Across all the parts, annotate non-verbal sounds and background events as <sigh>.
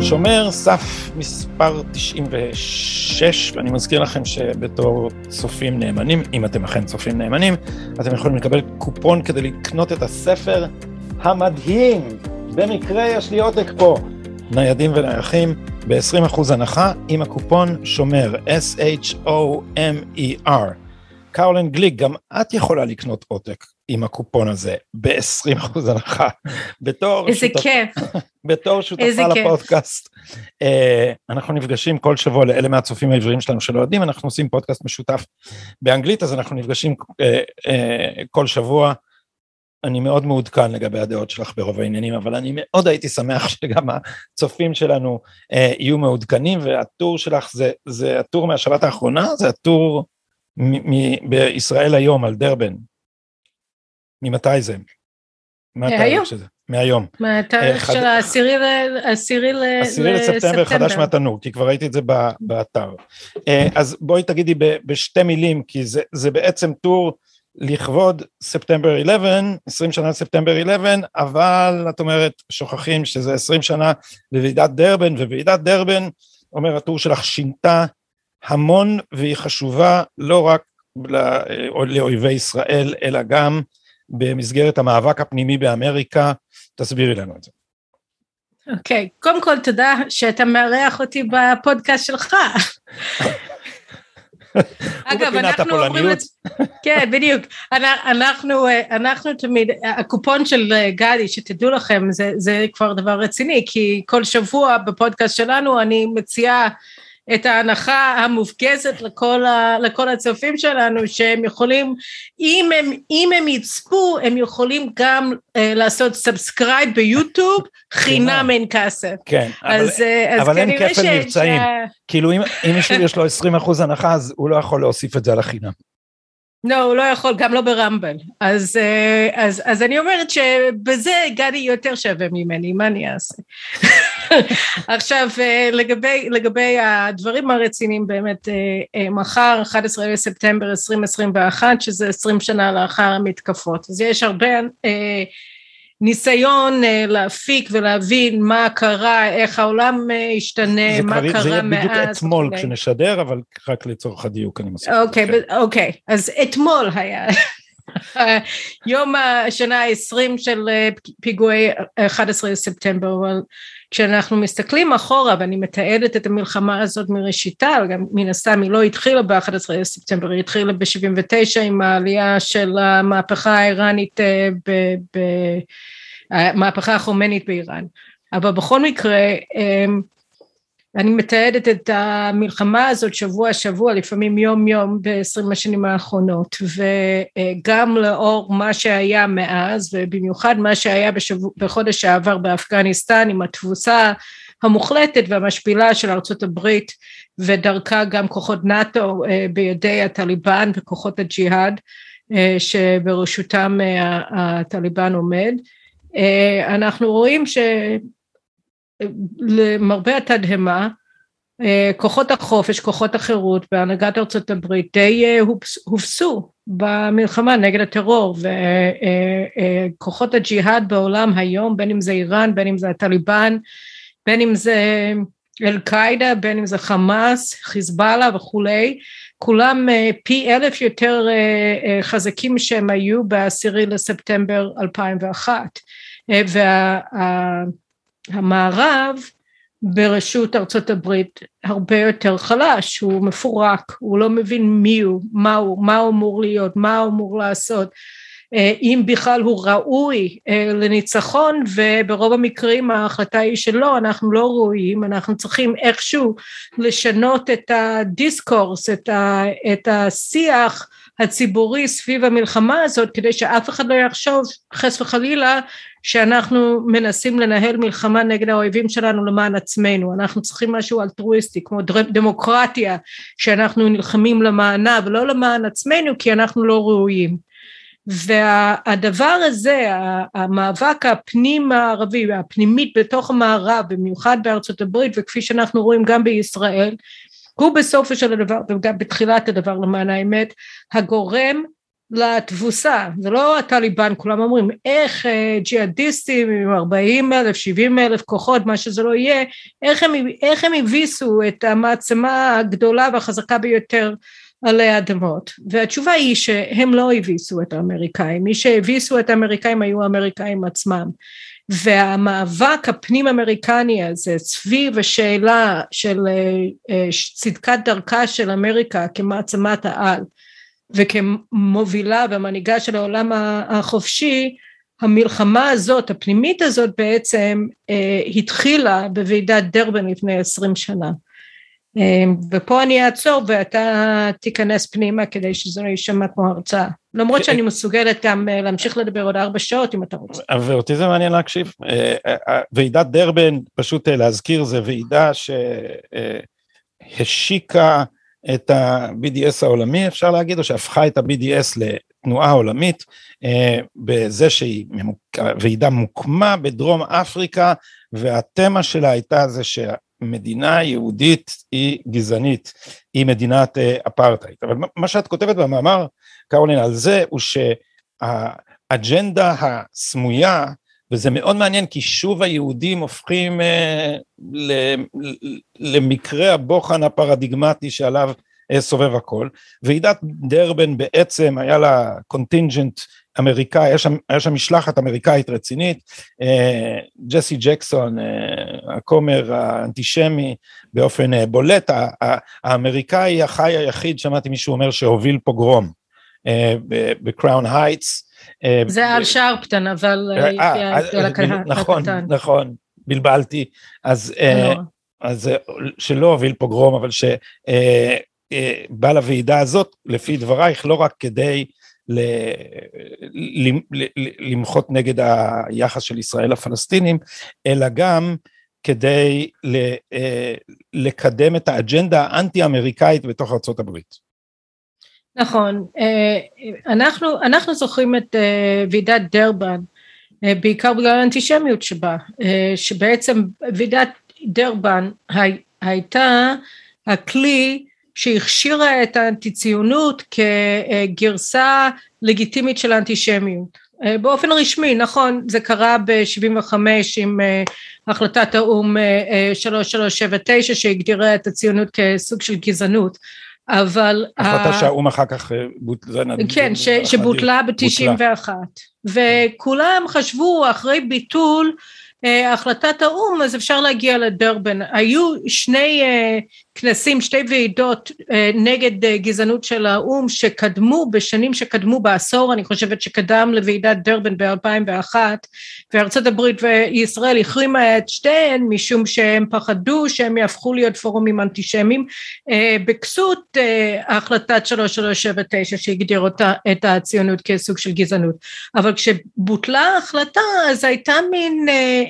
שומר סף מספר 96, ואני מזכיר לכם שבתור צופים נאמנים, אם אתם אכן צופים נאמנים, אתם יכולים לקבל קופון כדי לקנות את הספר המדהים. במקרה יש לי עותק פה, ניידים ונייחים, ב-20% הנחה עם הקופון שומר, S-H-O-M-E-R. קרולין גליק, גם את יכולה לקנות עותק עם הקופון הזה ב-20% הנחה. <laughs> בתור איזה שותפ... כיף. <laughs> בתור שותפה לפודקאסט. Uh, אנחנו נפגשים כל שבוע לאלה מהצופים העבריים שלנו שלא יודעים, אנחנו עושים פודקאסט משותף באנגלית, אז אנחנו נפגשים uh, uh, כל שבוע. אני מאוד מעודכן לגבי הדעות שלך ברוב העניינים, אבל אני מאוד הייתי שמח שגם הצופים שלנו uh, יהיו מעודכנים, והטור שלך זה, זה הטור מהשבת האחרונה, זה הטור בישראל היום על דרבן. ממתי זה? מה התאריך שזה? מהיום. מהתאריך של העשירי לספטמבר חדש מהתנור, כי כבר ראיתי את זה באתר. אז בואי תגידי בשתי מילים, כי זה בעצם טור לכבוד ספטמבר 11, 20 שנה לספטמבר 11, אבל את אומרת, שוכחים שזה 20 שנה לוועידת דרבן, וועידת דרבן, אומר הטור שלך, שינתה המון והיא חשובה לא רק לאויבי ישראל, אלא גם במסגרת המאבק הפנימי באמריקה. תסבירי לנו את זה. אוקיי, okay. קודם כל תודה שאתה מארח אותי בפודקאסט שלך. <laughs> אגב, אנחנו אומרים את זה, כן, בדיוק. אנחנו, אנחנו תמיד, הקופון של גדי, שתדעו לכם, זה, זה כבר דבר רציני, כי כל שבוע בפודקאסט שלנו אני מציעה את ההנחה המופרזת לכל, ה, לכל הצופים שלנו שהם יכולים, אם הם, אם הם יצפו, הם יכולים גם uh, לעשות subscribe ביוטיוב, חינם אין כסף. כן, אז, אבל, אז אבל אין כפל מבצעים. ש... כאילו אם, אם מישהו יש לו 20% הנחה, אז הוא לא יכול להוסיף את זה על החינם. לא, הוא לא יכול, גם לא ברמבל. אז, אה, אז, אז אני אומרת שבזה גדי יותר שווה ממני, מה אני אעשה? <laughs> עכשיו, אה, לגבי, לגבי הדברים הרציניים באמת, אה, מחר, 11 בספטמבר 2021, שזה 20 שנה לאחר המתקפות. אז יש הרבה ניסיון אה, להפיק ולהבין מה קרה, איך העולם אה, השתנה, מה קרה מאז. זה יהיה בדיוק אתמול כשנשדר, אבל רק לצורך הדיוק אני מסכים. אוקיי, כן. אוקיי, אז אתמול היה. <laughs> יום השנה ה-20 של אה, פיגועי 11 בספטמבר, אבל כשאנחנו מסתכלים אחורה ואני מתעדת את המלחמה הזאת מראשיתה, גם מן הסתם היא לא התחילה ב-11 בספטמבר, היא התחילה ב-79 עם העלייה של המהפכה האיראנית, המהפכה החומנית באיראן. אבל בכל מקרה, אמ, אני מתעדת את המלחמה הזאת שבוע שבוע, לפעמים יום יום בעשרים השנים האחרונות, וגם לאור מה שהיה מאז, ובמיוחד מה שהיה בשבוע, בחודש העבר באפגניסטן עם התבוסה המוחלטת והמשפילה של ארצות הברית, ודרכה גם כוחות נאט"ו אה, בידי הטליבן וכוחות הג'יהאד, אה, שבראשותם אה, הטליבן עומד. אנחנו רואים ש... למרבה התדהמה, אה, כוחות החופש, כוחות החירות בהנהגת ארצות הברית די אה, הובסו במלחמה נגד הטרור וכוחות הג'יהאד בעולם היום, בין אם זה איראן, בין אם זה הטליבן, בין אם זה אל-קאעידה, בין אם זה חמאס, חיזבאללה וכולי, כולם אה, פי אלף יותר חזקים שהם היו בעשירי לספטמבר 2001 וה... המערב ברשות ארצות הברית הרבה יותר חלש, הוא מפורק, הוא לא מבין מי הוא, מה הוא, מה הוא אמור להיות, מה הוא אמור לעשות, אה, אם בכלל הוא ראוי אה, לניצחון וברוב המקרים ההחלטה היא שלא, אנחנו לא ראויים, אנחנו צריכים איכשהו לשנות את הדיסקורס, את, ה, את השיח הציבורי סביב המלחמה הזאת כדי שאף אחד לא יחשוב חס וחלילה שאנחנו מנסים לנהל מלחמה נגד האויבים שלנו למען עצמנו, אנחנו צריכים משהו אלטרואיסטי כמו דמוקרטיה שאנחנו נלחמים למענה ולא למען עצמנו כי אנחנו לא ראויים. והדבר הזה, המאבק הפנים מערבי, הפנימית בתוך המערב, במיוחד בארצות הברית, וכפי שאנחנו רואים גם בישראל, הוא בסופו של הדבר, וגם בתחילת הדבר למען האמת, הגורם לתבוסה, זה לא הטליבן, כולם אומרים איך אה, ג'יהאדיסטים עם 40 אלף, 70 אלף כוחות, מה שזה לא יהיה, איך הם, איך הם הביסו את המעצמה הגדולה והחזקה ביותר עלי אדמות, והתשובה היא שהם לא הביסו את האמריקאים, מי שהביסו את האמריקאים היו האמריקאים עצמם, והמאבק הפנים אמריקני הזה סביב השאלה של אה, אה, צדקת דרכה של אמריקה כמעצמת העל וכמובילה ומנהיגה של העולם החופשי, המלחמה הזאת, הפנימית הזאת בעצם אה, התחילה בוועידת דרבן לפני עשרים שנה. אה, ופה אני אעצור ואתה תיכנס פנימה כדי שזה לא יישמע כמו הרצאה. למרות שאני מסוגלת גם אה, להמשיך לדבר עוד ארבע שעות אם אתה רוצה. ואותי זה מעניין להקשיב. ועידת דרבן, פשוט להזכיר, זה ועידה שהשיקה את ה-BDS העולמי אפשר להגיד, או שהפכה את ה-BDS לתנועה עולמית, אה, בזה שהיא ועידה מוקמה בדרום אפריקה, והתמה שלה הייתה זה שמדינה יהודית היא גזענית, היא מדינת אה, אפרטהייד. אבל מה שאת כותבת במאמר, קרולין, על זה, הוא שהאג'נדה הסמויה וזה מאוד מעניין כי שוב היהודים הופכים אה, ל, למקרה הבוחן הפרדיגמטי שעליו סובב הכל. ועידת דרבן בעצם היה לה contingent אמריקאי, היה שם, היה שם משלחת אמריקאית רצינית, אה, ג'סי ג'קסון, אה, הכומר האנטישמי באופן אה, בולט, האמריקאי החי היחיד, שמעתי מישהו אומר שהוביל פוגרום אה, בקראון הייטס, אה, זה על שארפטון, אבל אה, אה, נכון, נכון, בלבלתי, אז אז שלא הוביל פוגרום, אבל שבא לוועידה הזאת, לפי דברייך, לא רק כדי למחות נגד היחס של ישראל לפלסטינים, אלא גם כדי לקדם את האג'נדה האנטי-אמריקאית בתוך ארה"ב. נכון, אה, אנחנו, אנחנו זוכרים את אה, ועידת דרבן אה, בעיקר בגלל האנטישמיות שבה, שבעצם ועידת דרבן הייתה הכלי שהכשירה את האנטי ציונות כגרסה לגיטימית של האנטישמיות. באופן רשמי, נכון, זה קרה ב-75 עם החלטת האו"ם 3379 שהגדירה את הציונות כסוג של גזענות, אבל... החלטה שהאו"ם אחר כך אה, בוטלה. כן, ש, שבוטלה ב-91. וכולם חשבו אחרי ביטול אה, החלטת האו"ם אז אפשר להגיע לדרבן. היו שני אה, כנסים, שתי ועידות אה, נגד אה, גזענות של האו"ם שקדמו בשנים שקדמו בעשור אני חושבת שקדם לוועידת דרבן ב-2001 וארצות הברית וישראל החרימה את שתיהן משום שהם פחדו שהם יהפכו להיות פורומים אנטישמיים. אה, בכסות החלטת 3379 שהגדיר אותה את הציונות כסוג של גזענות. אבל כשבוטלה ההחלטה אז הייתה מין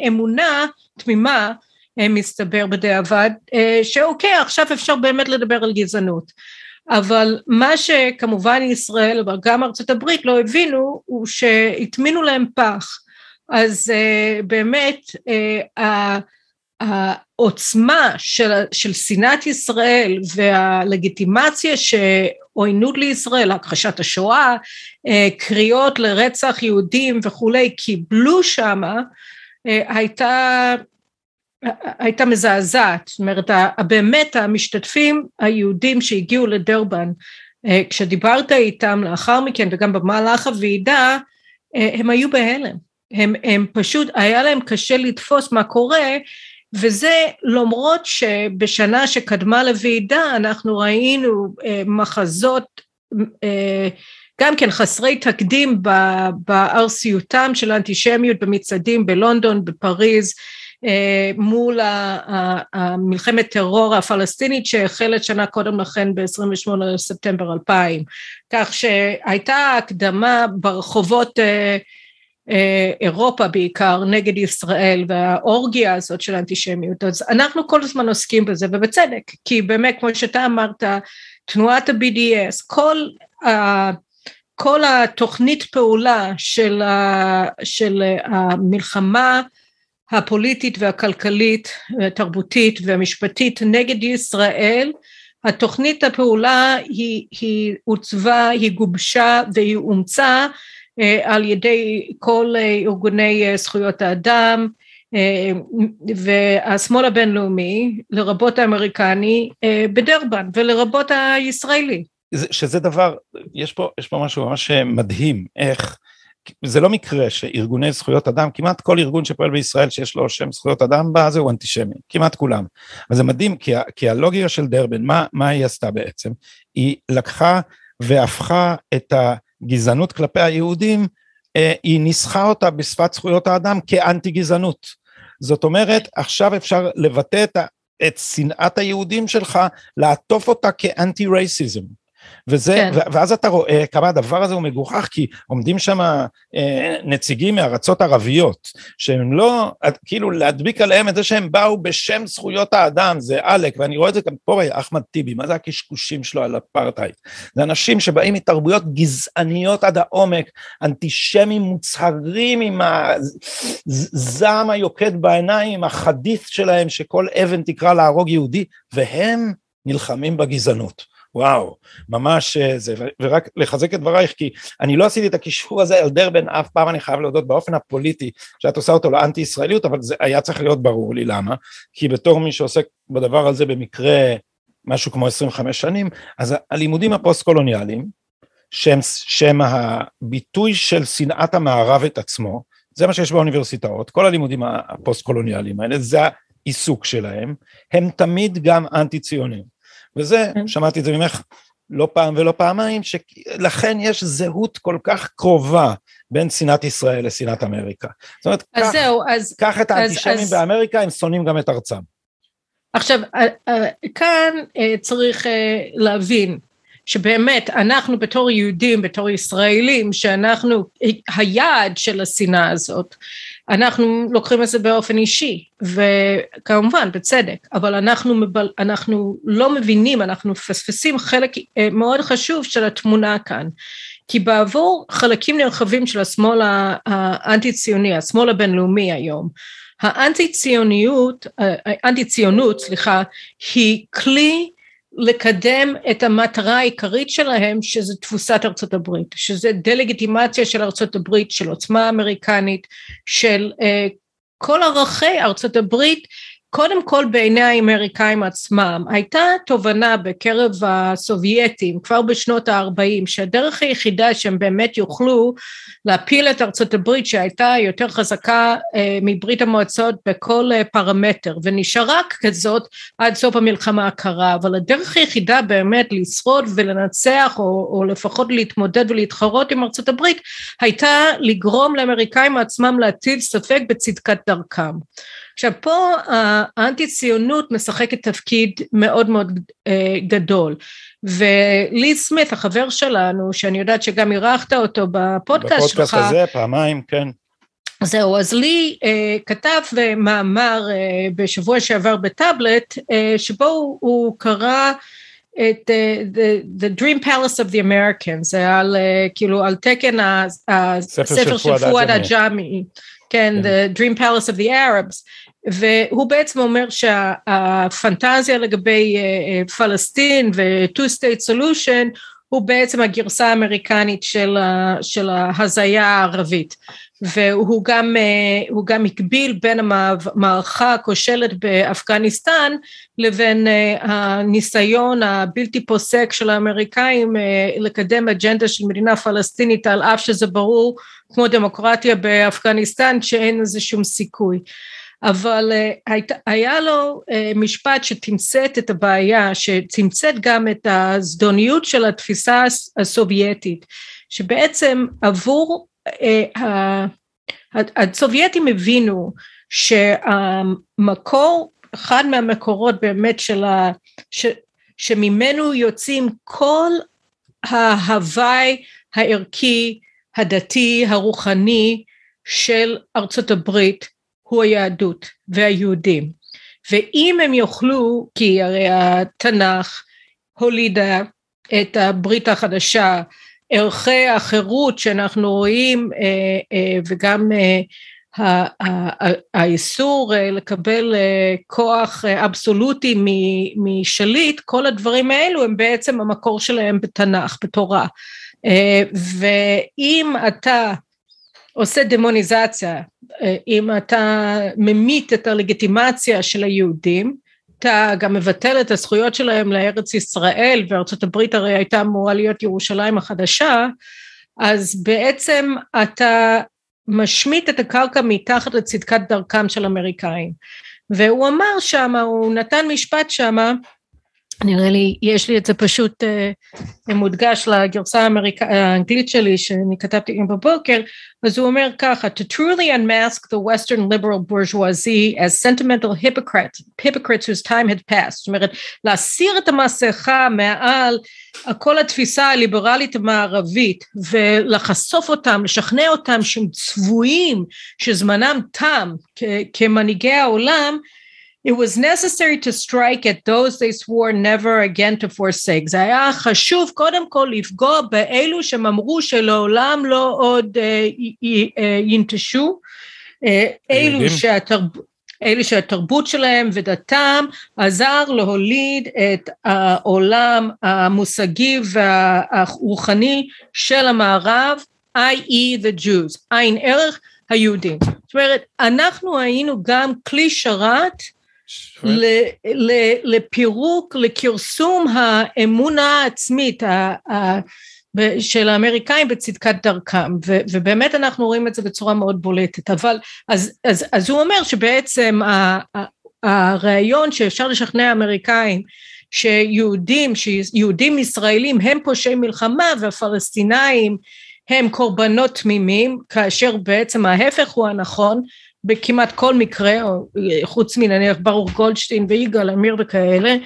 אמונה תמימה מסתבר בדיעבד, אה, שאוקיי עכשיו אפשר באמת לדבר על גזענות. אבל מה שכמובן ישראל אבל גם ארצות הברית לא הבינו הוא שהטמינו להם פח. אז uh, באמת העוצמה של, של שנאת ישראל והלגיטימציה שעוינות לישראל, הכחשת השואה, קריאות לרצח יהודים וכולי, קיבלו שמה, הייתה הייתה מזעזעת, זאת אומרת באמת המשתתפים היהודים שהגיעו לדרבן אה, כשדיברת איתם לאחר מכן וגם במהלך הוועידה אה, הם היו בהלם, הם, הם פשוט היה להם קשה לתפוס מה קורה וזה למרות שבשנה שקדמה לוועידה אנחנו ראינו אה, מחזות גם כן חסרי תקדים בארסיותם של האנטישמיות במצעדים בלונדון, בפריז, מול המלחמת טרור הפלסטינית שהחלת שנה קודם לכן ב-28 לספטמבר 2000 כך שהייתה הקדמה ברחובות אה, אה, אירופה בעיקר נגד ישראל והאורגיה הזאת של האנטישמיות. אז אנחנו כל הזמן עוסקים בזה ובצדק כי באמת כמו שאתה אמרת תנועת ה-BDS כל כל התוכנית פעולה של, ה, של המלחמה הפוליטית והכלכלית, התרבותית והמשפטית נגד ישראל, התוכנית הפעולה היא, היא עוצבה, היא גובשה והיא אומצה אה, על ידי כל אה, ארגוני אה, זכויות האדם והשמאל הבינלאומי, לרבות האמריקני, בדרבן ולרבות הישראלי. שזה דבר, יש פה, יש פה משהו ממש מדהים, איך זה לא מקרה שארגוני זכויות אדם, כמעט כל ארגון שפועל בישראל שיש לו שם זכויות אדם בה, זהו אנטישמי, כמעט כולם. אבל זה מדהים, כי, כי הלוגיקה של דרבן, מה, מה היא עשתה בעצם? היא לקחה והפכה את הגזענות כלפי היהודים, אה, היא ניסחה אותה בשפת זכויות האדם כאנטי גזענות. זאת אומרת, עכשיו אפשר לבטא את, את שנאת היהודים שלך, לעטוף אותה כאנטי רייסיזם. וזה, כן. ואז אתה רואה כמה הדבר הזה הוא מגוחך, כי עומדים שם אה, נציגים מארצות ערביות, שהם לא, כאילו להדביק עליהם את זה שהם באו בשם זכויות האדם, זה עלק, ואני רואה את זה גם פה, אחמד טיבי, מה זה הקשקושים שלו על אפרטהייד? זה אנשים שבאים מתרבויות גזעניות עד העומק, אנטישמים מוצהרים עם הזעם היוקד בעיניים, החדית' שלהם שכל אבן תקרא להרוג יהודי, והם נלחמים בגזענות. וואו, ממש אה, זה, ורק לחזק את דברייך, כי אני לא עשיתי את הקישור הזה על דרבן אף פעם, אני חייב להודות באופן הפוליטי, שאת עושה אותו לאנטי ישראליות, אבל זה היה צריך להיות ברור לי למה, כי בתור מי שעוסק בדבר הזה במקרה משהו כמו 25 שנים, אז הלימודים הפוסט קולוניאליים, שהם, שהם הביטוי של שנאת המערב את עצמו, זה מה שיש באוניברסיטאות, כל הלימודים הפוסט קולוניאליים האלה, זה העיסוק שלהם, הם תמיד גם אנטי ציונים. וזה, כן. שמעתי את זה ממך לא פעם ולא פעמיים, שלכן יש זהות כל כך קרובה בין שנאת ישראל לשנאת אמריקה. זאת אומרת, קח, זהו, אז, קח את האנטישמים אז, באמריקה, הם שונאים גם את ארצם. עכשיו, אה, אה, כאן אה, צריך להבין שבאמת אנחנו בתור יהודים, בתור ישראלים, שאנחנו היעד של השנאה הזאת, אנחנו לוקחים את זה באופן אישי, וכמובן בצדק, אבל אנחנו, מבל, אנחנו לא מבינים, אנחנו מפספסים חלק אה, מאוד חשוב של התמונה כאן. כי בעבור חלקים נרחבים של השמאל האנטי ציוני, השמאל הבינלאומי היום, האנטי ציוניות, האנטי ציונות, סליחה, היא כלי לקדם את המטרה העיקרית שלהם שזה תבוסת ארצות הברית, שזה דה-לגיטימציה של ארצות הברית, של עוצמה אמריקנית, של uh, כל ערכי ארצות הברית קודם כל בעיני האמריקאים עצמם הייתה תובנה בקרב הסובייטים כבר בשנות ה-40 שהדרך היחידה שהם באמת יוכלו להפיל את ארצות הברית שהייתה יותר חזקה אה, מברית המועצות בכל אה, פרמטר ונשארה כזאת עד סוף המלחמה הקרה אבל הדרך היחידה באמת לשרוד ולנצח או, או לפחות להתמודד ולהתחרות עם ארצות הברית הייתה לגרום לאמריקאים עצמם להטיל ספק בצדקת דרכם עכשיו פה האנטי ציונות משחקת תפקיד מאוד מאוד אה, גדול. ולי סמית החבר שלנו שאני יודעת שגם אירחת אותו בפודקאסט שלך בפודקאסט הזה פעמיים כן. זהו אז לי אה, כתב מאמר אה, בשבוע שעבר בטאבלט אה, שבו הוא, הוא קרא את uh, the, the Dream Palace of the Americans, זה על, uh, כאילו על תקן הספר של פואד עג'אמי, כן, כן, The Dream Palace of the Arabs, והוא בעצם אומר שהפנטזיה לגבי אה, אה, פלסטין ו-two state solution הוא בעצם הגרסה האמריקנית של, של ההזיה הערבית. והוא גם, אה, גם הקביל בין המערכה הכושלת באפגניסטן לבין הניסיון הבלתי פוסק של האמריקאים לקדם אג'נדה של מדינה פלסטינית על אף שזה ברור כמו דמוקרטיה באפגניסטן שאין לזה שום סיכוי אבל uh, היה לו uh, משפט שתמצת את הבעיה, שתמצת גם את הזדוניות של התפיסה הסובייטית, שבעצם עבור, uh, הסובייטים הבינו שהמקור, אחד מהמקורות באמת של ה... ש, שממנו יוצאים כל ההוואי הערכי, הדתי, הרוחני של ארצות הברית הוא היהדות והיהודים ואם הם יוכלו כי הרי התנ"ך הולידה את הברית החדשה ערכי החירות שאנחנו רואים וגם האיסור לקבל כוח אבסולוטי משליט, כל הדברים האלו הם בעצם המקור שלהם בתנ"ך, בתורה. ואם אתה עושה דמוניזציה, אם אתה ממית את הלגיטימציה של היהודים, אתה גם מבטל את הזכויות שלהם לארץ ישראל, וארצות הברית הרי הייתה אמורה להיות ירושלים החדשה, אז בעצם אתה משמיט את הקרקע מתחת לצדקת דרכם של אמריקאים. והוא אמר שמה, הוא נתן משפט שמה, נראה לי, יש לי את זה פשוט uh, מודגש לגרסה האמריק... האנגלית שלי שאני כתבתי בבוקר, אז הוא אומר ככה, to truly unmask the western liberal bourgeoisie as sentimental hypocrites, hypocrites whose time had passed, זאת אומרת, להסיר את המסכה מעל כל התפיסה הליברלית המערבית ולחשוף אותם, לשכנע אותם שהם צבועים, שזמנם תם כמנהיגי העולם, It was necessary to strike at those they swore never again to forsake. זה היה חשוב קודם כל לפגוע באלו שהם אמרו שלעולם לא עוד uh, ינטשו, uh, אלו, שהתרב... אלו שהתרבות שלהם ודתם עזר להוליד את העולם המושגי והרוחני של המערב, i.e. the Jews, עין ערך היהודים. זאת אומרת, אנחנו היינו גם כלי שרת לפירוק, לכרסום האמונה העצמית של האמריקאים בצדקת דרכם, ובאמת אנחנו רואים את זה בצורה מאוד בולטת, אבל אז, אז, אז הוא אומר שבעצם הרעיון שאפשר לשכנע אמריקאים שיהודים, שיהודים ישראלים הם פושעי מלחמה והפלסטינאים הם קורבנות תמימים, כאשר בעצם ההפך הוא הנכון, בכמעט כל מקרה, חוץ מנניח ברוך גולדשטיין ויגאל עמיר וכאלה,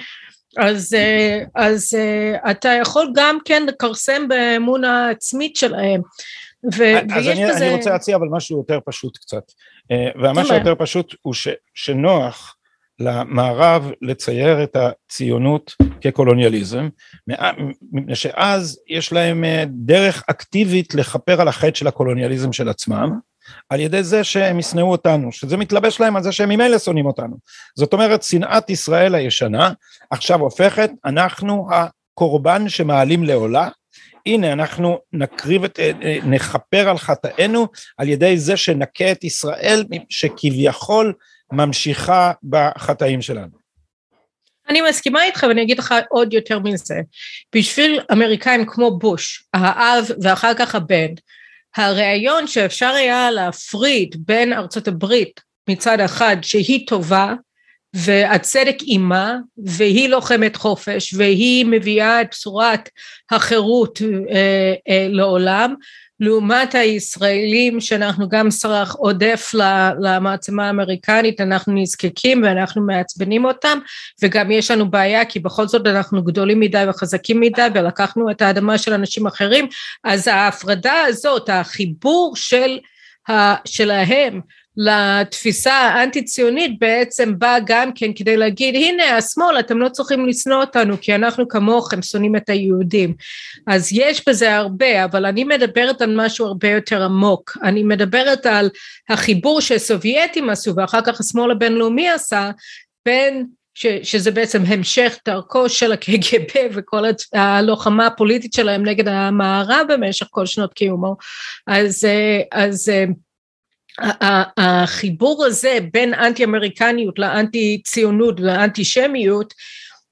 אז, אה, אז אה, אתה יכול גם כן לכרסם באמון העצמית שלהם. ו- אז אני, בזה... אני רוצה להציע אבל משהו יותר פשוט קצת, אה, והמשהו היותר פשוט הוא ש, שנוח למערב לצייר את הציונות כקולוניאליזם, מפני שאז יש להם דרך אקטיבית לכפר על החטא של הקולוניאליזם של עצמם, על ידי זה שהם ישנאו אותנו, שזה מתלבש להם על זה שהם ממילא שונאים אותנו. זאת אומרת, שנאת ישראל הישנה עכשיו הופכת, אנחנו הקורבן שמעלים לעולה, הנה אנחנו נקריב את, נכפר על חטאינו על ידי זה שנכה את ישראל שכביכול ממשיכה בחטאים שלנו. אני מסכימה איתך ואני אגיד לך עוד יותר מזה. בשביל אמריקאים כמו בוש, האב ואחר כך הבן, הרעיון שאפשר היה להפריד בין ארצות הברית מצד אחד שהיא טובה והצדק עימה והיא לוחמת חופש והיא מביאה את בשורת החירות אה, אה, לעולם לעומת הישראלים שאנחנו גם סרח עודף למעצמה האמריקנית, אנחנו נזקקים ואנחנו מעצבנים אותם וגם יש לנו בעיה כי בכל זאת אנחנו גדולים מדי וחזקים מדי ולקחנו את האדמה של אנשים אחרים, אז ההפרדה הזאת, החיבור של שלהם לתפיסה האנטי ציונית בעצם בא גם כן כדי להגיד הנה השמאל אתם לא צריכים לשנוא אותנו כי אנחנו כמוכם שונאים את היהודים. אז יש בזה הרבה אבל אני מדברת על משהו הרבה יותר עמוק. אני מדברת על החיבור שהסובייטים עשו ואחר כך השמאל הבינלאומי עשה בין ש, שזה בעצם המשך דרכו של הקג"ב וכל הלוחמה הפוליטית שלהם נגד המערב במשך כל שנות קיומו. אז, אז החיבור הזה בין אנטי אמריקניות לאנטי ציונות ואנטי שמיות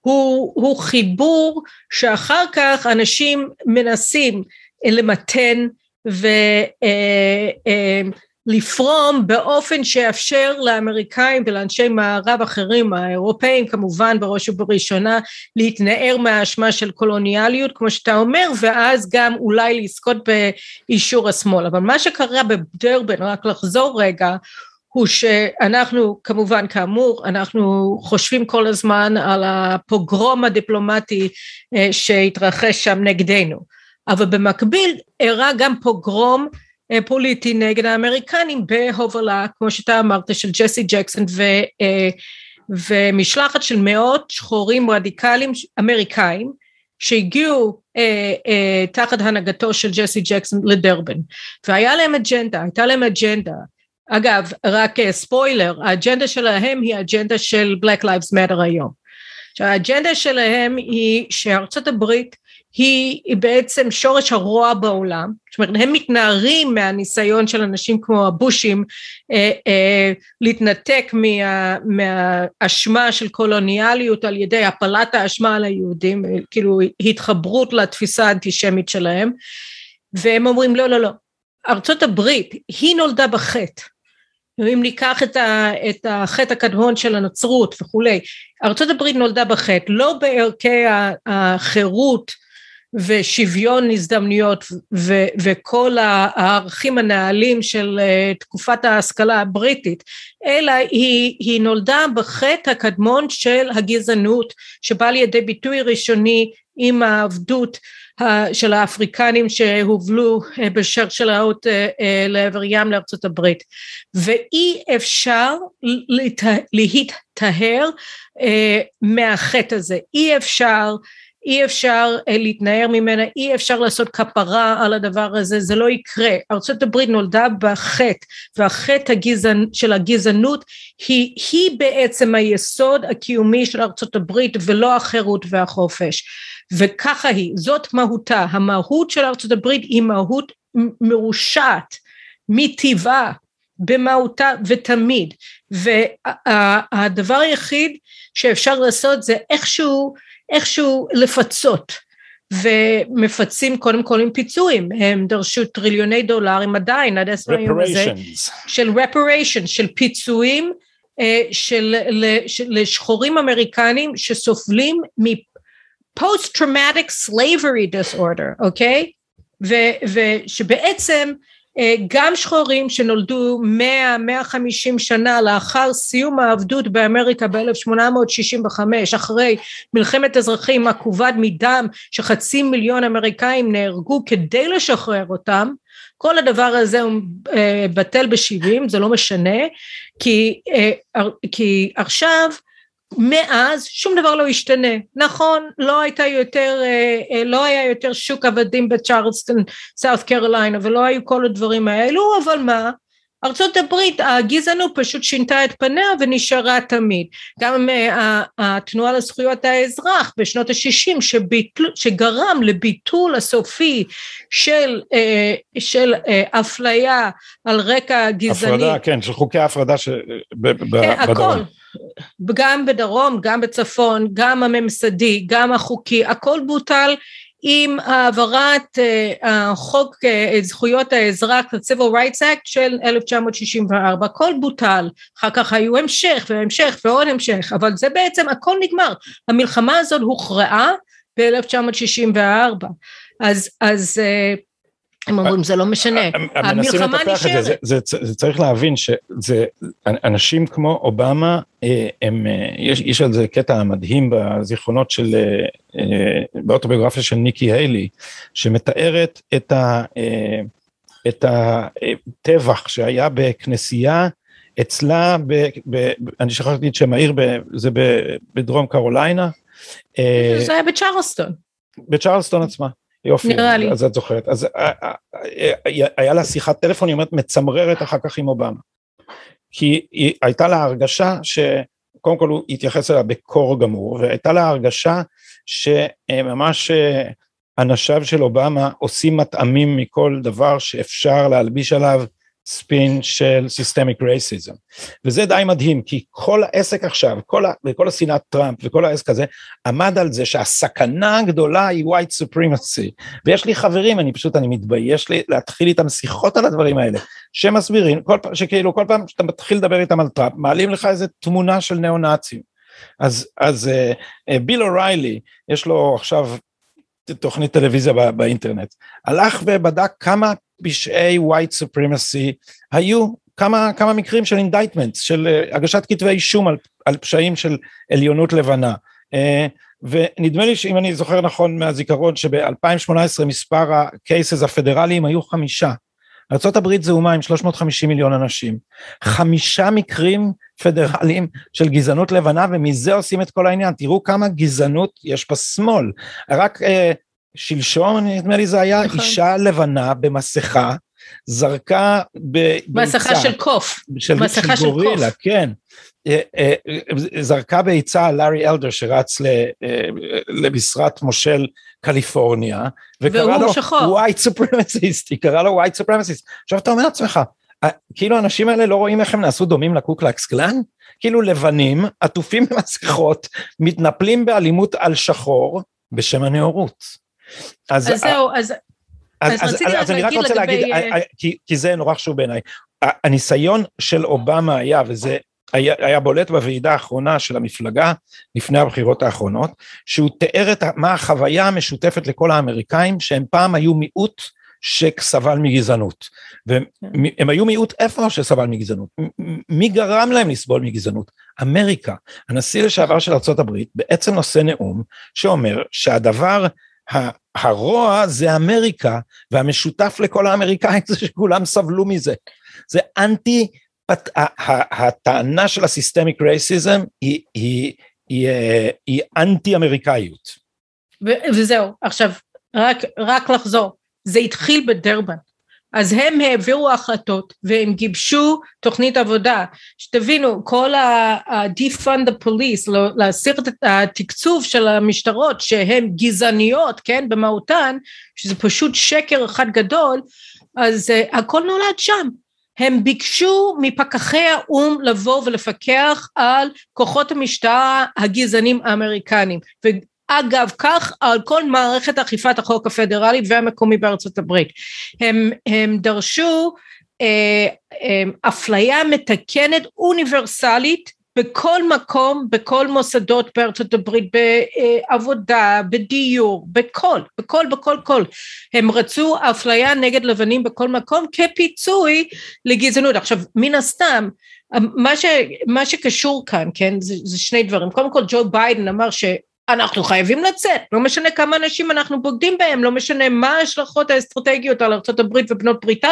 הוא, הוא חיבור שאחר כך אנשים מנסים למתן ו... לפרום באופן שיאפשר לאמריקאים ולאנשי מערב אחרים, האירופאים כמובן בראש ובראשונה, להתנער מהאשמה של קולוניאליות כמו שאתה אומר, ואז גם אולי לזכות באישור השמאל. אבל מה שקרה בדרבן, רק לחזור רגע, הוא שאנחנו כמובן כאמור אנחנו חושבים כל הזמן על הפוגרום הדיפלומטי אה, שהתרחש שם נגדנו אבל במקביל אירע גם פוגרום פוליטי נגד האמריקנים בהובלה, כמו שאתה אמרת, של ג'סי ג'קסון ו, אה, ומשלחת של מאות שחורים רדיקליים אמריקאים, שהגיעו אה, אה, תחת הנהגתו של ג'סי ג'קסון לדרבן. והיה להם אג'נדה, הייתה להם אג'נדה. אגב רק אה, ספוילר האג'נדה שלהם היא האג'נדה של Black Lives Matter היום. שהאג'נדה שלהם היא שארצות הברית היא בעצם שורש הרוע בעולם, זאת אומרת הם מתנערים מהניסיון של אנשים כמו הבושים אה, אה, להתנתק מה, מהאשמה של קולוניאליות על ידי הפלת האשמה על היהודים, כאילו התחברות לתפיסה האנטישמית שלהם, והם אומרים לא לא לא, ארצות הברית היא נולדה בחטא. אם ניקח את, ה, את החטא הקדמון של הנצרות וכולי, ארצות הברית נולדה בחטא, לא בערכי החירות ושוויון הזדמנויות ו, וכל הערכים הנעלים של uh, תקופת ההשכלה הבריטית, אלא היא, היא נולדה בחטא הקדמון של הגזענות שבא לידי ביטוי ראשוני עם העבדות של האפריקנים שהובלו אה, בשרשראות אה, אה, לעבר ים לארצות הברית. ואי אפשר להיטהר מהחטא הזה. אי אפשר אי אפשר להתנער ממנה, אי אפשר לעשות כפרה על הדבר הזה, זה לא יקרה. ארה"ב נולדה בחטא, והחטא הגזענ... של הגזענות היא, היא בעצם היסוד הקיומי של ארה"ב ולא החירות והחופש. וככה היא, זאת מהותה, המהות של הברית היא מהות מרושעת מטבעה במהותה ותמיד והדבר היחיד שאפשר לעשות זה איכשהו איכשהו לפצות. ומפצים קודם כל עם פיצויים. הם דרשו טריליוני דולרים עדיין עד עצם היום הזה של reparations של פיצויים אה, של, של לשחורים אמריקנים שסובלים traumatic slavery disorder, אוקיי? ושבעצם גם שחורים שנולדו 100-150 שנה לאחר סיום העבדות באמריקה ב-1865 אחרי מלחמת אזרחים עקובת מדם שחצי מיליון אמריקאים נהרגו כדי לשחרר אותם. כל הדבר הזה הוא אה, בטל בשבעים זה לא משנה כי, אה, כי עכשיו מאז שום דבר לא השתנה. נכון לא הייתה יותר אה, אה, לא היה יותר שוק עבדים בצ'ארלסטון סאות' קרוליינה ולא היו כל הדברים האלו אבל מה? ארצות הברית הגזענות פשוט שינתה את פניה ונשארה תמיד. גם uh, התנועה לזכויות האזרח בשנות ה-60 שביטל, שגרם לביטול הסופי של, של אפליה על רקע גזעני. הפרדה כן של חוקי ההפרדה ש... כן, הכל גם בדרום, גם בצפון, גם הממסדי, גם החוקי, הכל בוטל עם העברת uh, החוק uh, זכויות האזרח, ה-Civil Rights Act של 1964, הכל בוטל, אחר כך היו המשך והמשך ועוד המשך, אבל זה בעצם הכל נגמר, המלחמה הזאת הוכרעה ב-1964, אז, אז uh, הם אומרים זה לא משנה, המלחמה נשארת. זה, זה, זה, זה צריך להבין שזה אנשים כמו אובמה, אה, הם, אה, יש, יש על זה קטע מדהים בזיכרונות של, אה, באוטוביוגרפיה של ניקי היילי, שמתארת את, ה, את הטבח שהיה בכנסייה אצלה, ב, ב, אני שכחתי את שם העיר, זה בדרום קרוליינה. זה היה בצ'רלסטון. בצ'רלסטון עצמה. יופי, נראה לי. אז את זוכרת. אז אה, אה, אה, היה לה שיחת טלפון, היא אומרת, מצמררת אחר כך עם אובמה. כי היא הייתה לה הרגשה שקודם כל הוא התייחס אליה בקור גמור, והייתה לה הרגשה שממש אנשיו של אובמה עושים מטעמים מכל דבר שאפשר להלביש עליו ספין של סיסטמיק רייסיזם. וזה די מדהים, כי כל העסק עכשיו, כל, ה, וכל השנאת טראמפ וכל העסק הזה, עמד על זה שהסכנה הגדולה היא white supremacy. ויש לי חברים, אני פשוט, אני מתבייש לי להתחיל איתם שיחות על הדברים האלה, שמסבירים, כל שכאילו כל פעם שאתה מתחיל לדבר איתם על טראמפ, מעלים לך איזה תמונה של ניאו-נאצים. אז, אז uh, uh, ביל אוריילי, יש לו עכשיו תוכנית טלוויזיה בא, באינטרנט, הלך ובדק כמה פשעי white supremacy היו כמה, כמה מקרים של indictment, של uh, הגשת כתבי אישום על, על פשעים של עליונות לבנה. Uh, ונדמה לי שאם אני זוכר נכון מהזיכרון שב-2018 מספר הקייסס הפדרליים היו חמישה. ארה"ב זה אומה עם 350 מיליון אנשים. חמישה מקרים פדרליים של גזענות לבנה ומזה עושים את כל העניין תראו כמה גזענות יש בשמאל רק אה, שלשום נדמה לי זה היה נכון. אישה לבנה במסכה זרקה בביצה, מסכה של קוף, של, מסכה של, של גורילה, קוף. כן, אה, אה, זרקה ביצה לארי אלדר שרץ למשרת מושל קליפורניה, וקרא לו שחור. white supremacist, היא קראה לו white supremacist. עכשיו אתה אומר לעצמך, כאילו האנשים האלה לא רואים איך הם נעשו דומים לקוקלקס קלאן? כאילו לבנים, עטופים במסכות, מתנפלים באלימות על שחור בשם הנאורות. אז, אז זהו, אז... אז, אז, אז, אז, אז אני רק רוצה להגיד, לגבי... אה, כי, כי זה נורא חשוב בעיניי, הניסיון של אובמה היה, וזה היה, היה בולט בוועידה האחרונה של המפלגה לפני הבחירות האחרונות, שהוא תיאר את מה החוויה המשותפת לכל האמריקאים שהם פעם היו מיעוט שסבל מגזענות. והם כן. היו מיעוט איפה שסבל מגזענות? מי גרם להם לסבול מגזענות? אמריקה. הנשיא לשעבר של ארה"ב בעצם נושא נאום שאומר שהדבר הרוע זה אמריקה, והמשותף לכל האמריקאים <laughs> זה שכולם סבלו מזה. זה אנטי הטענה של הסיסטמיק רייסיזם היא, היא, היא, היא, היא אנטי אמריקאיות. וזהו, עכשיו רק, רק לחזור, זה התחיל בדרבן, אז הם העבירו החלטות והם גיבשו תוכנית עבודה, שתבינו כל ה-defund the police, לא, להסיר את התקצוב של המשטרות שהן גזעניות, כן, במהותן, שזה פשוט שקר אחד גדול, אז uh, הכל נולד שם, הם ביקשו מפקחי האו"ם לבוא ולפקח על כוחות המשטר הגזענים האמריקנים ואגב כך על כל מערכת אכיפת החוק הפדרלי והמקומי בארצות הברית הם, הם דרשו אה, אה, אפליה מתקנת אוניברסלית בכל מקום, בכל מוסדות בארצות הברית, בעבודה, בדיור, בכל, בכל, בכל, כל. הם רצו אפליה נגד לבנים בכל מקום כפיצוי לגזענות. עכשיו, מן הסתם, מה, ש, מה שקשור כאן, כן, זה, זה שני דברים. קודם כל, ג'ו ביידן אמר ש... אנחנו חייבים לצאת, לא משנה כמה אנשים אנחנו בוגדים בהם, לא משנה מה ההשלכות האסטרטגיות על ארה"ב ובנות בריתה,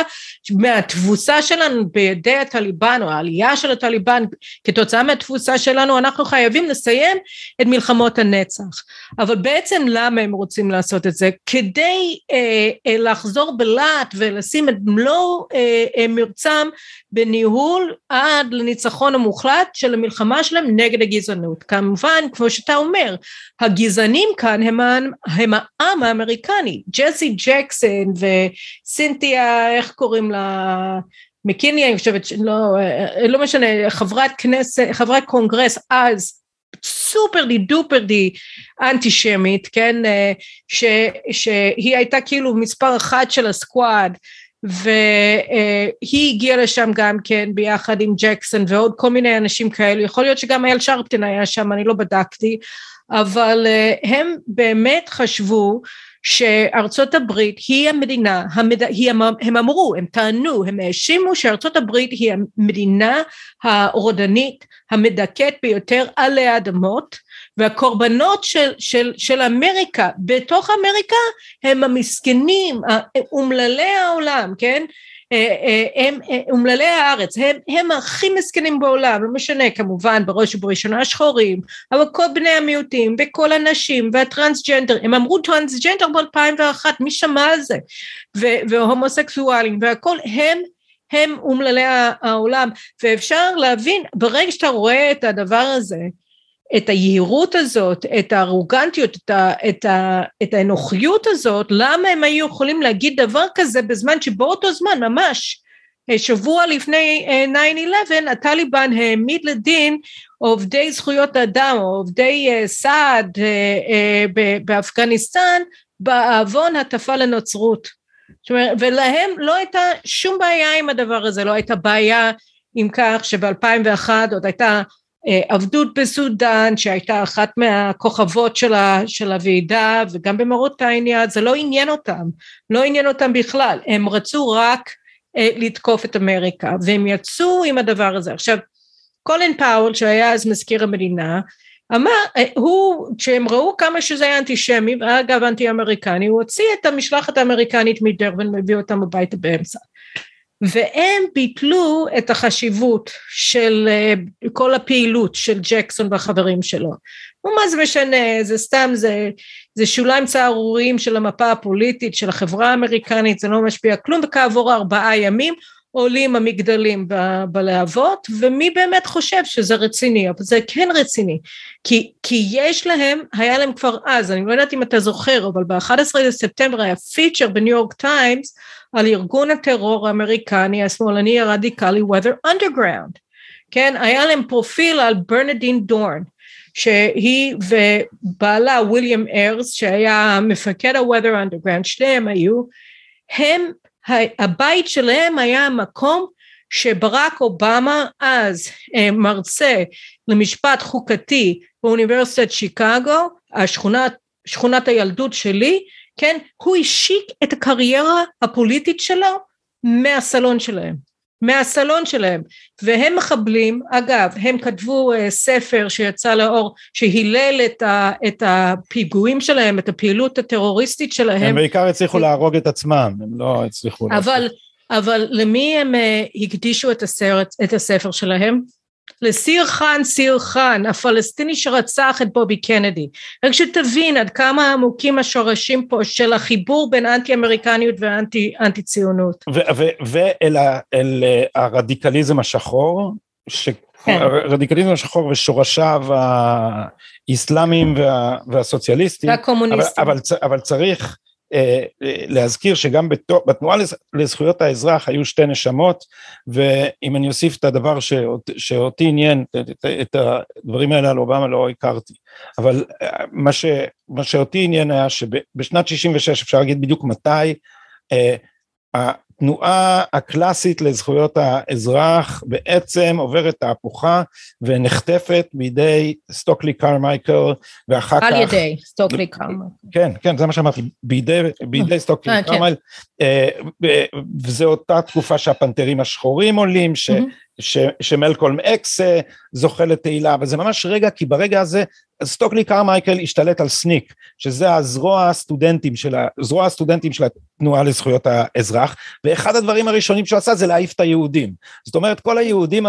מהתבוסה שלנו בידי הטליבן או העלייה של הטליבן, כתוצאה מהתבוסה שלנו אנחנו חייבים לסיים את מלחמות הנצח. אבל בעצם למה הם רוצים לעשות את זה? כדי אה, אה, לחזור בלהט ולשים את מלוא אה, אה, מרצם בניהול עד לניצחון המוחלט של המלחמה שלהם נגד הגזענות. כמובן, כמו שאתה אומר, הגזענים כאן הם, הם העם האמריקני, ג'סי ג'קסון וסינתיה, איך קוראים לה? מקיני, אני חושבת, לא, לא משנה, חברת כנסת, חברת קונגרס אז, דופר די אנטישמית, כן, ש, שהיא הייתה כאילו מספר אחת של הסקואד, והיא הגיעה לשם גם כן ביחד עם ג'קסון ועוד כל מיני אנשים כאלו, יכול להיות שגם אייל שרפטן היה שם, אני לא בדקתי, אבל אה, הם באמת חשבו שארצות הברית היא המדינה, המד... היא, הם אמרו, הם טענו, הם האשימו שארצות הברית היא המדינה הרודנית המדכאת ביותר עלי האדמות והקורבנות של, של, של אמריקה בתוך אמריקה הם המסכנים, אומללי העולם, כן? אה, אה, הם אה, אומללי הארץ, הם, הם הכי מסכנים בעולם, לא משנה כמובן בראש ובראשונה השחורים, אבל כל בני המיעוטים וכל הנשים והטרנסג'נדר, הם אמרו טרנסג'נדר ב-2001, מי שמע על זה? והומוסקסואלים והכל, הם הם אומללי העולם, ואפשר להבין, ברגע שאתה רואה את הדבר הזה, את היהירות הזאת, את הארוגנטיות, את, ה, את, ה, את האנוכיות הזאת, למה הם היו יכולים להגיד דבר כזה בזמן שבאותו זמן ממש שבוע לפני 9-11 אה, הטליבן העמיד לדין עובדי זכויות אדם עובדי אה, סעד אה, באפגניסטן בעוון הטפה לנוצרות. ולהם לא הייתה שום בעיה עם הדבר הזה, לא הייתה בעיה עם כך שב-2001 עוד הייתה אה, עבדות בסודאן שהייתה אחת מהכוכבות של, ה, של הוועידה וגם במאוריטניה זה לא עניין אותם, לא עניין אותם בכלל, הם רצו רק אה, לתקוף את אמריקה והם יצאו עם הדבר הזה. עכשיו קולין פאוול שהיה אז מזכיר המדינה אמר, אה, הוא, כשהם ראו כמה שזה היה אנטישמי, ואגב אנטי אמריקני, הוא הוציא את המשלחת האמריקנית מדרבן והביא אותם הביתה באמצע. והם ביטלו את החשיבות של אה, כל הפעילות של ג'קסון והחברים שלו. ומה זה משנה, זה סתם, זה, זה שוליים צהרוריים של המפה הפוליטית, של החברה האמריקנית, זה לא משפיע. כלום, וכעבור ארבעה ימים עולים המגדלים ב- בלהבות, ומי באמת חושב שזה רציני, אבל זה כן רציני, כי, כי יש להם, היה להם כבר אז, אני לא יודעת אם אתה זוכר, אבל ב-11 לספטמבר היה feature בניו יורק טיימס על ארגון הטרור האמריקני השמאלני הרדיקלי Weather Underground, כן, היה להם פרופיל על ברנרדין דורן, שהיא ובעלה וויליאם איירס שהיה מפקד ה-Weather Underground, שניהם היו, הם הבית שלהם היה המקום שברק אובמה אז אה, מרצה למשפט חוקתי באוניברסיטת שיקגו, השכונת, שכונת הילדות שלי, כן, הוא השיק את הקריירה הפוליטית שלו מהסלון שלהם. מהסלון שלהם. והם מחבלים אגב הם כתבו uh, ספר שיצא לאור שהילל את, ה, את הפיגועים שלהם את הפעילות הטרוריסטית שלהם. הם בעיקר הצליחו להרוג את עצמם הם לא הצליחו אבל, אבל למי הם uh, הקדישו את הסרט את הספר שלהם לסיר חאן סיר חאן הפלסטיני שרצח את בובי קנדי. רק שתבין עד כמה עמוקים השורשים פה של החיבור בין אנטי אמריקניות ואנטי אנטי ציונות ואל אה, הרדיקליזם השחור כן. הרדיקליזם השחור ושורשיו האסלאמיים וה, והסוציאליסטיים. והקומוניסטיים אבל, אבל, אבל צריך להזכיר שגם בתנועה לזכויות האזרח היו שתי נשמות ואם אני אוסיף את הדבר שאות, שאותי עניין את, את הדברים האלה על אובמה לא הכרתי אבל אה, מה, ש, מה שאותי עניין היה שבשנת 66 אפשר להגיד בדיוק מתי אה, התנועה הקלאסית לזכויות האזרח בעצם עוברת תהפוכה ונחטפת בידי סטוקלי קרמייקל ואחר כך... על ידי סטוקלי קרמייקל. כן, כן, זה מה שאמרתי, בידי, בידי סטוקלי אה, כן. קרמייקל, אה, וזו אותה תקופה שהפנתרים השחורים עולים, ש... ש, שמלקולם אקס אה, זוכה לתהילה, וזה ממש רגע, כי ברגע הזה סטוקלי קרמייקל השתלט על סניק, שזה הזרוע הסטודנטים של, הזרוע הסטודנטים של התנועה לזכויות האזרח, ואחד הדברים הראשונים שהוא עשה זה להעיף את היהודים. זאת אומרת, כל היהודים,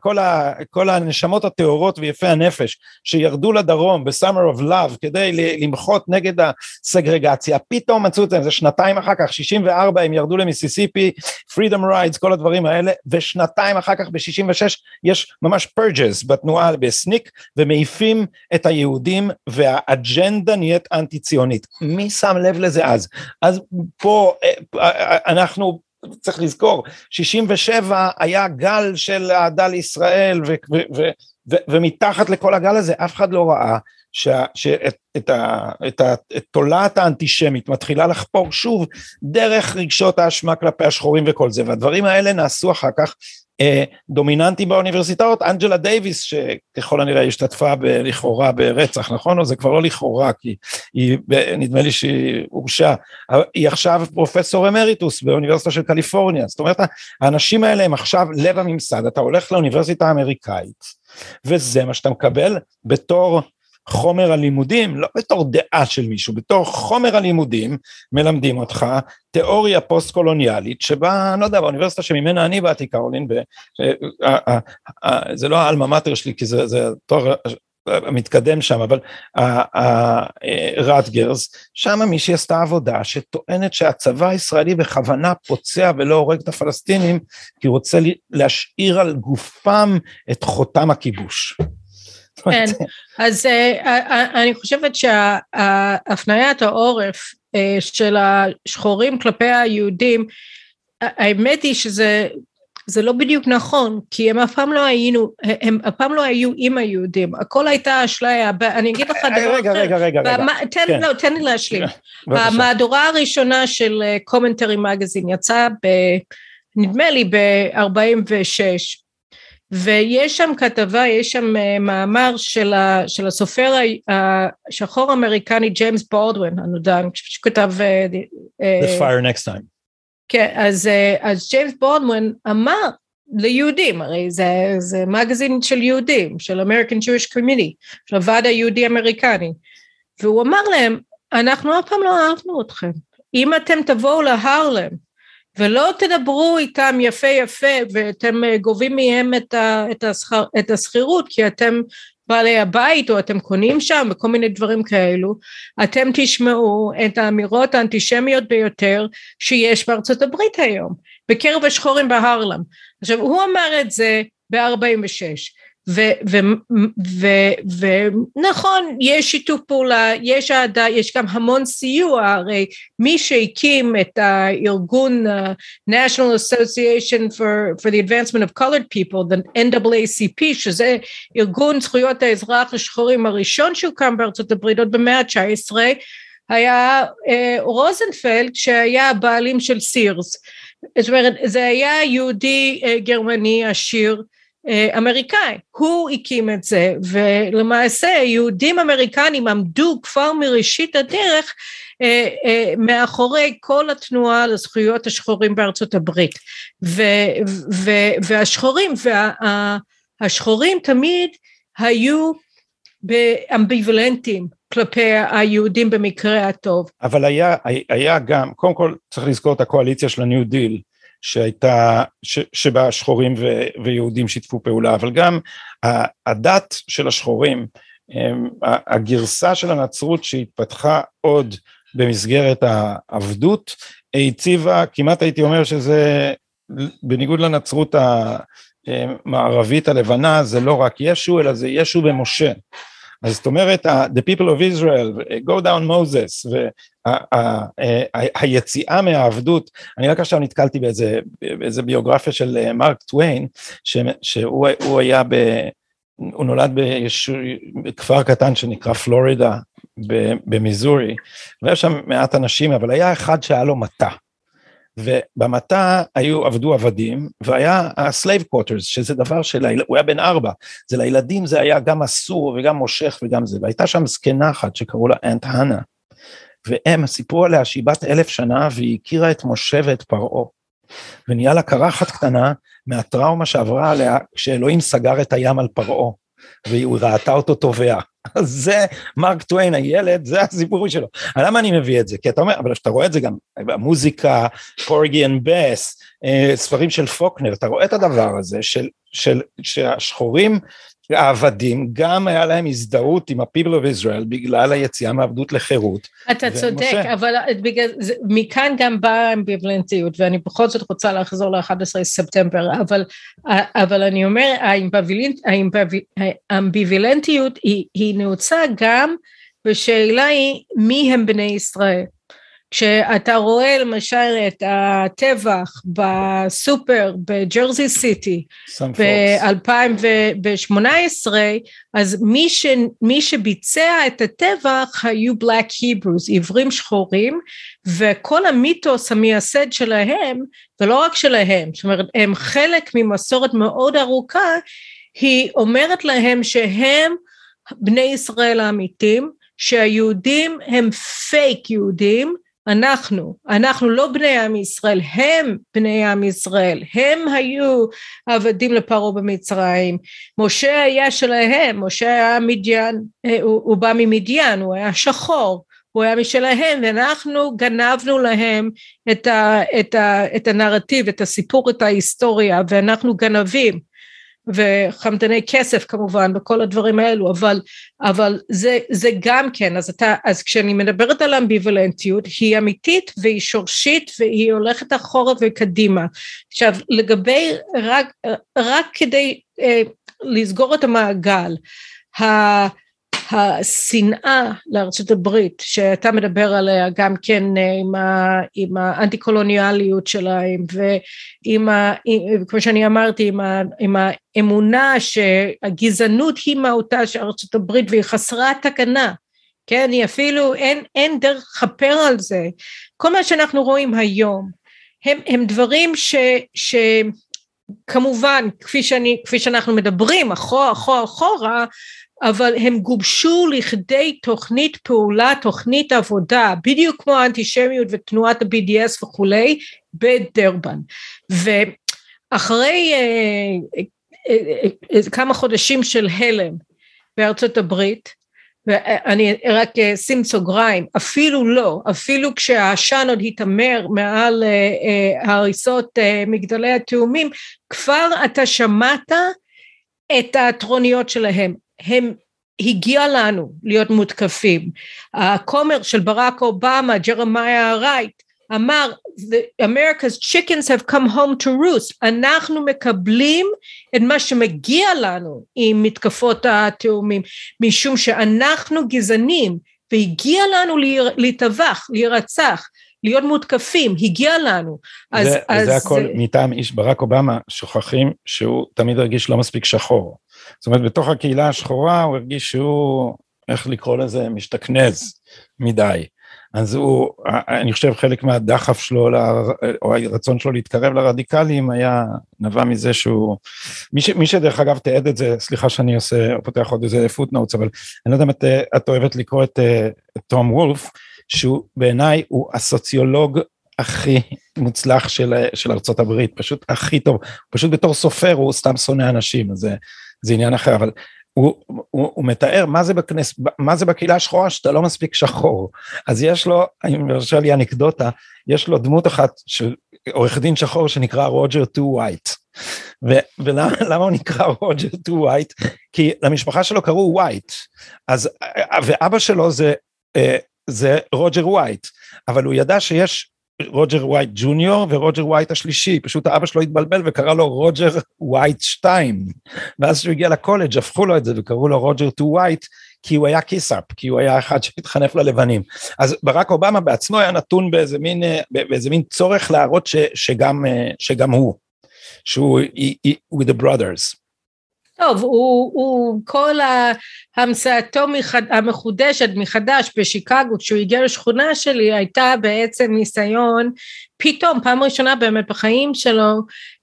כל, ה, כל הנשמות הטהורות ויפי הנפש שירדו לדרום ב-Summer of Love כדי למחות נגד הסגרגציה, פתאום מצאו את זה, זה שנתיים אחר כך, 64 הם ירדו למיסיסיפי, Freedom Rides, כל הדברים האלה, ושנתיים אחר כך ב-66 יש ממש פרג'ס בתנועה בסניק, ומעיפים את היהודים והאג'נדה נהיית אנטי ציונית. מי שם לב לזה אז? אז פה אה, אה, אנחנו צריך לזכור, 67 היה גל של אהדה לישראל ו, ו, ו, ו, ומתחת לכל הגל הזה אף אחד לא ראה שאת את תולעת האנטישמית מתחילה לחפור שוב דרך רגשות האשמה כלפי השחורים וכל זה והדברים האלה נעשו אחר כך אה, דומיננטי באוניברסיטאות, אנג'לה דייוויס שככל הנראה השתתפה ב, לכאורה ברצח, נכון? או זה כבר לא לכאורה, כי היא, נדמה לי שהיא הורשעה, היא עכשיו פרופסור אמריטוס באוניברסיטה של קליפורניה, זאת אומרת האנשים האלה הם עכשיו לב הממסד, אתה הולך לאוניברסיטה האמריקאית, וזה מה שאתה מקבל בתור חומר הלימודים, לא בתור דעה של מישהו, בתור חומר הלימודים מלמדים אותך תיאוריה פוסט קולוניאלית שבה, לא יודע, באוניברסיטה שממנה אני באתי קרולין, ב, זה לא האלמה מאטר שלי כי זה, זה תואר המתקדם שם, אבל רטגרס, שם מישהי עשתה עבודה שטוענת שהצבא הישראלי בכוונה פוצע ולא הורג את הפלסטינים כי רוצה להשאיר על גופם את חותם הכיבוש. כן, <laughs> אז אה, אה, אני חושבת שהפניית העורף אה, של השחורים כלפי היהודים, האמת היא שזה זה לא בדיוק נכון, כי הם אף פעם לא היינו, הם אף פעם לא היו עם היהודים, הכל הייתה אשליה, אני אגיד לך דבר אחר. רגע, רגע, רגע, רגע. תן, כן. לא, תן לי להשלים. <laughs> המהדורה הראשונה של Commentary Magazine יצאה ב... נדמה לי ב-46, ויש שם כתבה, יש שם אה, מאמר של, ה, של הסופר השחור אמריקני ג'יימס בולדווין הנודע, אני חושבת שהוא כתב... אה, The fire next time. כן, אז, אז ג'יימס בולדווין אמר ליהודים, הרי זה, זה מגזין של יהודים, של American Jewish Community, של הוועד היהודי אמריקני, והוא אמר להם, אנחנו אף פעם לא אהבנו אתכם, אם אתם תבואו להרלם ולא תדברו איתם יפה יפה ואתם גובים מהם את השכירות כי אתם בעלי הבית או אתם קונים שם וכל מיני דברים כאלו, אתם תשמעו את האמירות האנטישמיות ביותר שיש בארצות הברית היום, בקרב השחורים בהרלם. עכשיו הוא אמר את זה ב-46 ונכון יש שיתוף פעולה יש אהדה יש גם המון סיוע. הרי מי שהקים את הארגון uh, National Association for, for the Advancement of Colored People the NAACP שזה ארגון זכויות האזרח השחורים הראשון שהוקם בארצות הברית עוד במאה ה-19 היה uh, רוזנפלד שהיה הבעלים של סירס זאת אומרת זה היה יהודי uh, גרמני עשיר אמריקאי, הוא הקים את זה ולמעשה יהודים אמריקנים עמדו כבר מראשית הדרך אה, אה, מאחורי כל התנועה לזכויות השחורים בארצות הברית. ו, ו, והשחורים והשחורים תמיד היו אמביוולנטים כלפי היהודים במקרה הטוב. אבל היה, היה גם, קודם כל צריך לזכור את הקואליציה של הניו דיל שהייתה, ש, שבה שחורים ו, ויהודים שיתפו פעולה, אבל גם הדת של השחורים, הגרסה של הנצרות שהתפתחה עוד במסגרת העבדות, הציבה, כמעט הייתי אומר שזה בניגוד לנצרות המערבית הלבנה, זה לא רק ישו, אלא זה ישו ומשה. אז זאת אומרת, the people of Israel, go down Moses, והיציאה אה, מהעבדות, אני רק עכשיו נתקלתי באיזה, באיזה ביוגרפיה של אה, מרק טוויין, שהוא היה ב... הוא נולד בכפר קטן שנקרא פלורידה במיזורי, והיה שם מעט אנשים, אבל היה אחד שהיה לו מטע. ובמטע היו, עבדו עבדים, והיה ה-slave quarters, שזה דבר של, הוא היה בן ארבע, זה לילדים זה היה גם אסור וגם מושך וגם זה, והייתה שם זקנה אחת שקראו לה Aunt Hannah, והם סיפרו עליה שהיא בת אלף שנה והיא הכירה את משה ואת פרעה, ונהיה לה קרחת קטנה מהטראומה שעברה עליה כשאלוהים סגר את הים על פרעה, והיא ראתה אותו טובע. אז זה מרק טוויין הילד, זה הסיפור שלו. למה אני מביא את זה? כי אתה אומר, אבל כשאתה רואה את זה גם במוזיקה, Porgy and Bess, ספרים של פוקנר, אתה רואה את הדבר הזה של, של, שהשחורים העבדים, גם היה להם הזדהות עם ה-people of Israel בגלל היציאה מעבדות לחירות. אתה. צודק, אבל בגלל, זה, מכאן גם באה האמביוולנטיות, ואני בכל זאת רוצה לחזור ל-11 ספטמבר, אבל, אבל אני אומר, האמביוולנטיות היא, היא נעוצה גם בשאלה היא מי הם בני ישראל. כשאתה רואה למשל את הטבח בסופר בג'רזי סיטי ב-2018 אז מי, ש, מי שביצע את הטבח היו Black Hebrews, עברים שחורים וכל המיתוס המייסד שלהם ולא רק שלהם, זאת אומרת הם חלק ממסורת מאוד ארוכה היא אומרת להם שהם בני ישראל האמיתים שהיהודים הם פייק יהודים אנחנו, אנחנו לא בני עם ישראל, הם בני עם ישראל, הם היו עבדים לפרעה במצרים, משה היה שלהם, משה היה מדיין, אה, הוא, הוא בא ממדיין, הוא היה שחור, הוא היה משלהם ואנחנו גנבנו להם את, ה, את, ה, את הנרטיב, את הסיפור, את ההיסטוריה ואנחנו גנבים וחמדני כסף כמובן וכל הדברים האלו אבל, אבל זה, זה גם כן אז, אתה, אז כשאני מדברת על אמביוולנטיות היא אמיתית והיא שורשית והיא הולכת אחורה וקדימה. עכשיו לגבי רק, רק כדי אה, לסגור את המעגל השנאה לארצות הברית שאתה מדבר עליה גם כן אה, עם, ה, עם האנטי קולוניאליות שלהם ועם ה, כמו שאני אמרתי עם, ה, עם האמונה שהגזענות היא מהותה של ארצות הברית והיא חסרת תקנה. כן היא אפילו אין, אין דרך לכפר על זה. כל מה שאנחנו רואים היום הם, הם דברים ש, ש כמובן כפי, שאני, כפי שאנחנו מדברים אחורה אחורה אחורה אבל הם גובשו לכדי תוכנית פעולה, תוכנית עבודה, בדיוק כמו האנטישמיות ותנועת ה-BDS וכולי, בדרבן. ואחרי אה, אה, אה, כמה חודשים של הלם בארצות הברית, ואני רק אשים סוגריים, אפילו לא, אפילו כשהעשן עוד התעמר מעל הריסות מגדלי התאומים, כבר אתה שמעת את הטרוניות שלהם, הם הגיע לנו להיות מותקפים. הכומר של ברק אובמה, ג'רמיה רייט, אמר, America's chickens have come home to roost, אנחנו מקבלים את מה שמגיע לנו עם מתקפות התאומים, משום שאנחנו גזענים, והגיע לנו להיטבח, להירצח, להיות מותקפים, הגיע לנו. אז, זה, אז, זה הכל זה... מטעם איש ברק אובמה, שוכחים שהוא תמיד הרגיש לא מספיק שחור. זאת אומרת, בתוך הקהילה השחורה הוא הרגיש שהוא, איך לקרוא לזה, משתכנז מדי. אז הוא, אני חושב חלק מהדחף שלו, או הרצון שלו להתקרב לרדיקלים היה, נבע מזה שהוא, מי, ש, מי שדרך אגב תיעד את זה, סליחה שאני עושה, פותח עוד איזה פוטנוטס, אבל אני לא יודע אם את, את אוהבת לקרוא את, את תום וולף, שהוא בעיניי הוא הסוציולוג הכי מוצלח של, של ארצות הברית, פשוט הכי טוב, פשוט בתור סופר הוא סתם שונא אנשים, אז זה, עניין אחר, אבל הוא, הוא, הוא מתאר מה זה בכנס, מה זה בקהילה השחורה שאתה לא מספיק שחור. אז יש לו, אם ירשה לי אנקדוטה, יש לו דמות אחת של עורך דין שחור שנקרא Roger Too White. ולמה הוא נקרא Roger Too White? כי למשפחה שלו קראו ווייט. אז, ואבא שלו זה, אה, זה רוג'ר ווייט, אבל הוא ידע שיש רוג'ר ווייט ג'וניור ורוג'ר ווייט השלישי, פשוט האבא שלו התבלבל וקרא לו רוג'ר ווייט 2, ואז כשהוא הגיע לקולג' הפכו לו את זה וקראו לו Roger Too White, כי הוא היה kiss-up, כי הוא היה אחד שהתחנף ללבנים. אז ברק אובמה בעצמו היה נתון באיזה מין, באיזה מין צורך להראות ש, שגם, שגם הוא, שהוא with the brothers. טוב, הוא, הוא כל המצאתו מחד, המחודשת מחדש בשיקגו, כשהוא הגיע לשכונה שלי, הייתה בעצם ניסיון, פתאום, פעם ראשונה באמת בחיים שלו,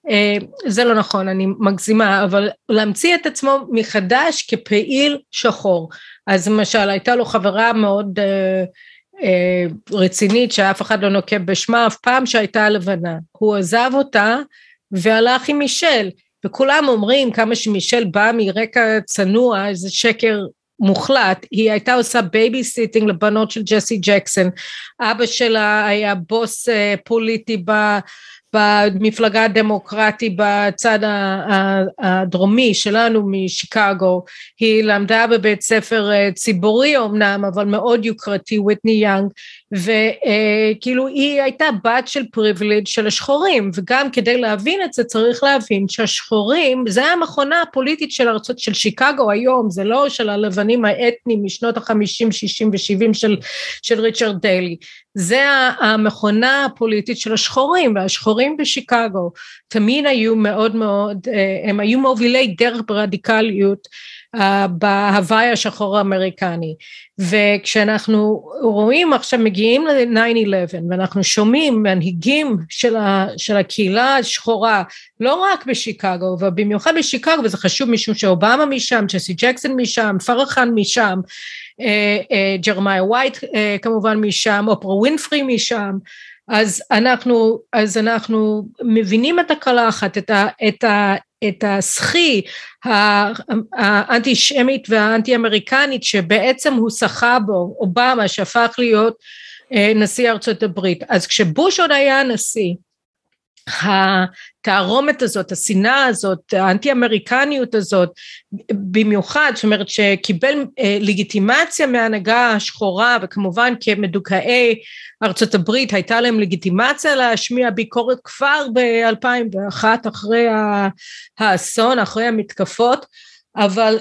אה, זה לא נכון, אני מגזימה, אבל להמציא את עצמו מחדש כפעיל שחור. אז למשל, הייתה לו חברה מאוד אה, אה, רצינית, שאף אחד לא נוקב בשמה אף פעם, שהייתה לבנה. הוא עזב אותה והלך עם מישל. וכולם אומרים כמה שמישל באה מרקע צנוע, איזה שקר מוחלט, היא הייתה עושה babysitting לבנות של ג'סי ג'קסון, אבא שלה היה בוס אה, פוליטי במפלגה הדמוקרטית בצד הדרומי שלנו משיקגו, היא למדה בבית ספר אה, ציבורי אמנם, אבל מאוד יוקרתי, ויטני יאנג, וכאילו היא הייתה בת של פריבילג' של השחורים, וגם כדי להבין את זה צריך להבין שהשחורים, זה המכונה הפוליטית של ארצות, של שיקגו היום, זה לא של הלבנים האתניים משנות החמישים, שישים ושבעים של, של ריצ'רד דיילי, זה המכונה הפוליטית של השחורים, והשחורים בשיקגו תמיד היו מאוד מאוד, אה, הם היו מובילי דרך ברדיקליות בהוואי השחור האמריקני. וכשאנחנו רואים עכשיו מגיעים ל-9-11 ואנחנו שומעים מנהיגים של, ה, של הקהילה השחורה לא רק בשיקגו ובמיוחד בשיקגו וזה חשוב משום שאובמה משם, ג'סי ג'קסון משם, פרחן משם, אה, אה, ג'רמיה ווייט אה, כמובן משם, אופרה ווינפרי משם אז אנחנו, אז אנחנו מבינים את הקלחת, את, ה, את, ה, את הסחי האנטי-שמית והאנטי אמריקנית שבעצם הוא שחה בו, אובמה שהפך להיות נשיא ארצות הברית. אז כשבוש עוד היה נשיא, התערומת הזאת, השנאה הזאת, האנטי אמריקניות הזאת, במיוחד, זאת אומרת שקיבל אה, לגיטימציה מההנהגה השחורה וכמובן כמדוכאי ארצות הברית הייתה להם לגיטימציה להשמיע ביקורת כבר ב-2001 אחרי האסון, אחרי המתקפות, אבל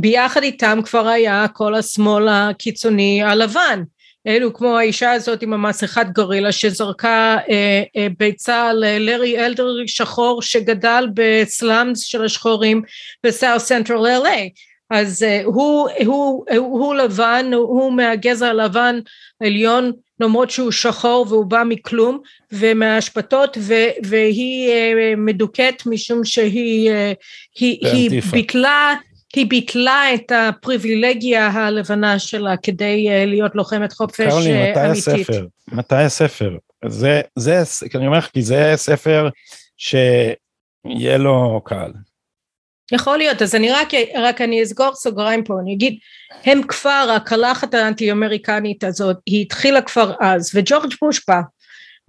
ביחד איתם כבר היה כל השמאל הקיצוני הלבן אלו כמו האישה הזאת עם המסכת גורילה שזרקה אה, אה, ביצה ללארי אלדר שחור שגדל בסלאמס של השחורים בסאוט סנטרל אל-איי אז אה, הוא, הוא, הוא, הוא לבן, הוא מהגזע הלבן העליון למרות שהוא שחור והוא בא מכלום ומהאשפתות והיא אה, מדוכאת משום שהיא אה, היא, היא ביטלה היא ביטלה את הפריבילגיה הלבנה שלה כדי אה, להיות לוחמת חופש אמיתית. קרלי, מתי הספר? מתי הספר? זה, זה, אני אומר לך, כי זה ספר שיהיה לו קל. יכול להיות, אז אני רק, רק אני אסגור סוגריים פה, אני אגיד, הם כבר, הקלחת האנטי-אמריקנית הזאת, היא התחילה כבר אז, וג'ורג' בוש בא,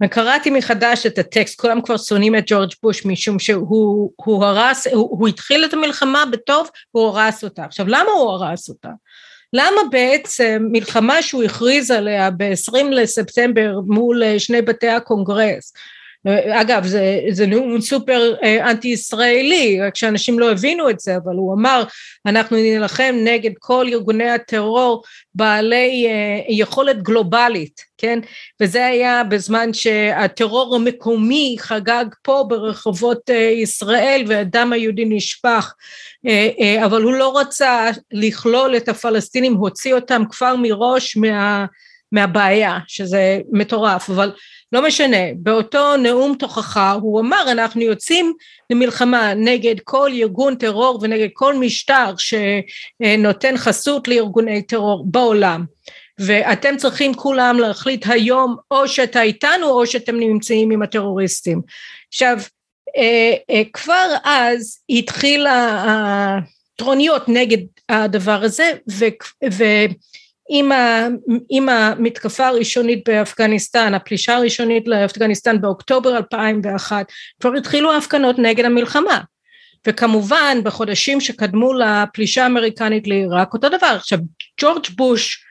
וקראתי מחדש את הטקסט, כולם כבר שונאים את ג'ורג' בוש משום שהוא הוא הרס, הוא, הוא התחיל את המלחמה בטוב והוא הרס אותה. עכשיו למה הוא הרס אותה? למה בעצם מלחמה שהוא הכריז עליה ב-20 לספטמבר מול אה, שני בתי הקונגרס אגב זה, זה נאום סופר אה, אנטי ישראלי רק שאנשים לא הבינו את זה אבל הוא אמר אנחנו נילחם נגד כל ארגוני הטרור בעלי אה, יכולת גלובלית כן? וזה היה בזמן שהטרור המקומי חגג פה ברחובות אה, ישראל והדם היהודי נשפך. אבל הוא לא רצה לכלול את הפלסטינים הוציא אותם כבר מראש מה, מהבעיה שזה מטורף. אבל לא משנה, באותו נאום תוכחה הוא אמר אנחנו יוצאים למלחמה נגד כל ארגון טרור ונגד כל משטר שנותן חסות לארגוני טרור בעולם ואתם צריכים כולם להחליט היום או שאתה איתנו או שאתם נמצאים עם הטרוריסטים. עכשיו אה, אה, כבר אז התחילה הטרוניות נגד הדבר הזה ו, ו עם, ה, עם המתקפה הראשונית באפגניסטן, הפלישה הראשונית לאפגניסטן באוקטובר 2001, כבר התחילו ההפגנות נגד המלחמה. וכמובן בחודשים שקדמו לפלישה האמריקנית לעיראק אותו דבר. עכשיו ג'ורג' בוש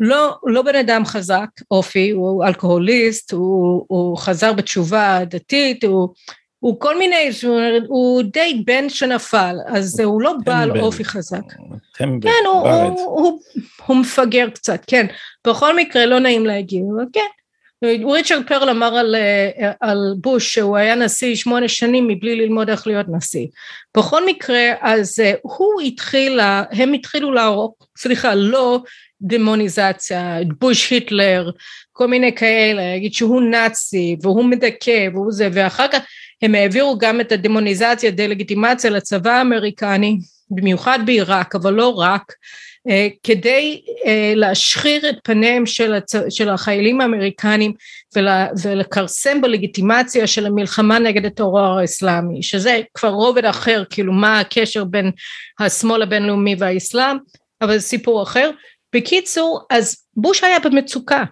לא, לא בן אדם חזק אופי, הוא אלכוהוליסט, הוא, הוא חזר בתשובה דתית, הוא הוא כל מיני, הוא די בן שנפל, אז הוא לא בעל אופי חזק. טמבל, כן, הוא, הוא, הוא, הוא מפגר קצת, כן. בכל מקרה לא נעים להגיד, אבל כן. ריצ'רד פרל אמר על, על בוש שהוא היה נשיא שמונה שנים מבלי ללמוד איך להיות נשיא. בכל מקרה, אז הוא התחיל, הם התחילו להרוג, סליחה, לא דמוניזציה, בוש היטלר, כל מיני כאלה, להגיד שהוא נאצי והוא מדכא והוא זה, ואחר כך הם העבירו גם את הדמוניזציה, דה-לגיטימציה לצבא האמריקני, במיוחד בעיראק, אבל לא רק, אה, כדי אה, להשחיר את פניהם של, הצ... של החיילים האמריקנים ולכרסם בלגיטימציה של המלחמה נגד הטרור האסלאמי, שזה כבר רובד אחר, כאילו מה הקשר בין השמאל הבינלאומי והאסלאם, אבל זה סיפור אחר. בקיצור, אז בוש היה במצוקה,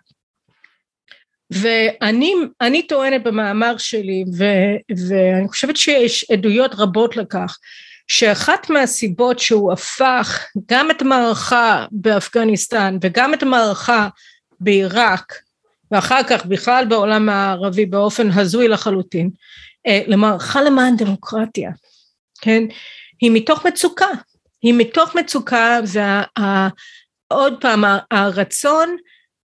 ואני טוענת במאמר שלי ו, ואני חושבת שיש עדויות רבות לכך שאחת מהסיבות שהוא הפך גם את המערכה באפגניסטן וגם את המערכה בעיראק ואחר כך בכלל בעולם הערבי באופן הזוי לחלוטין אה, למערכה למען דמוקרטיה כן? היא מתוך מצוקה. היא מתוך מצוקה ועוד פעם הרצון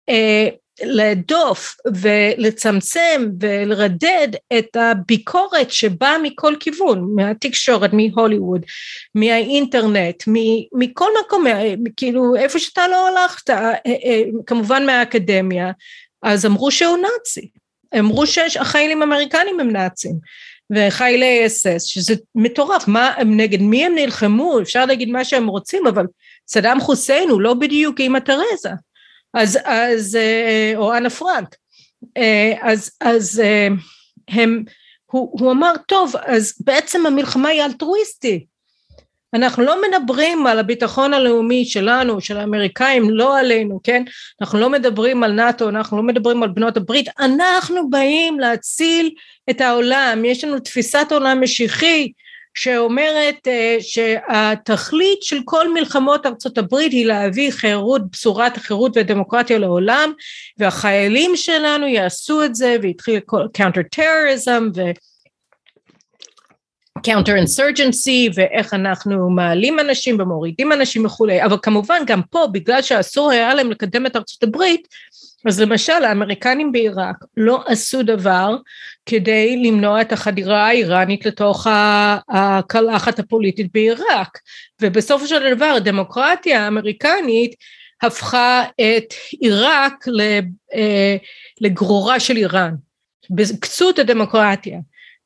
אה, להדוף ולצמצם ולרדד את הביקורת שבאה מכל כיוון, מהתקשורת, מהוליווד, מהאינטרנט, מכל מקום, כאילו איפה שאתה לא הלכת, אה, אה, כמובן מהאקדמיה, אז אמרו שהוא נאצי, אמרו שהחיילים האמריקנים הם נאצים. וחיילי אס אס, שזה מטורף, מה, נגד מי הם נלחמו, אפשר להגיד מה שהם רוצים, אבל סדאם חוסיין הוא לא בדיוק אימא תרזה. אז, אז אה, או אנה פרנק, אה, אז, אז אה, הם, הוא, הוא אמר טוב אז בעצם המלחמה היא אלטרואיסטית אנחנו לא מדברים על הביטחון הלאומי שלנו, של האמריקאים, לא עלינו, כן? אנחנו לא מדברים על נאט"ו, אנחנו לא מדברים על בנות הברית, אנחנו באים להציל את העולם, יש לנו תפיסת עולם משיחי שאומרת אה, שהתכלית של כל מלחמות ארצות הברית היא להביא חירות, בשורת החירות והדמוקרטיה לעולם והחיילים שלנו יעשו את זה והתחיל counter terrorism ו... counter insurgency ואיך אנחנו מעלים אנשים ומורידים אנשים וכולי. אבל כמובן גם פה בגלל שאסור היה להם לקדם את ארצות הברית אז למשל האמריקנים בעיראק לא עשו דבר כדי למנוע את החדירה האיראנית לתוך הקלחת הפוליטית בעיראק. ובסופו של דבר הדמוקרטיה האמריקנית הפכה את עיראק אה, לגרורה של איראן, בקצות הדמוקרטיה.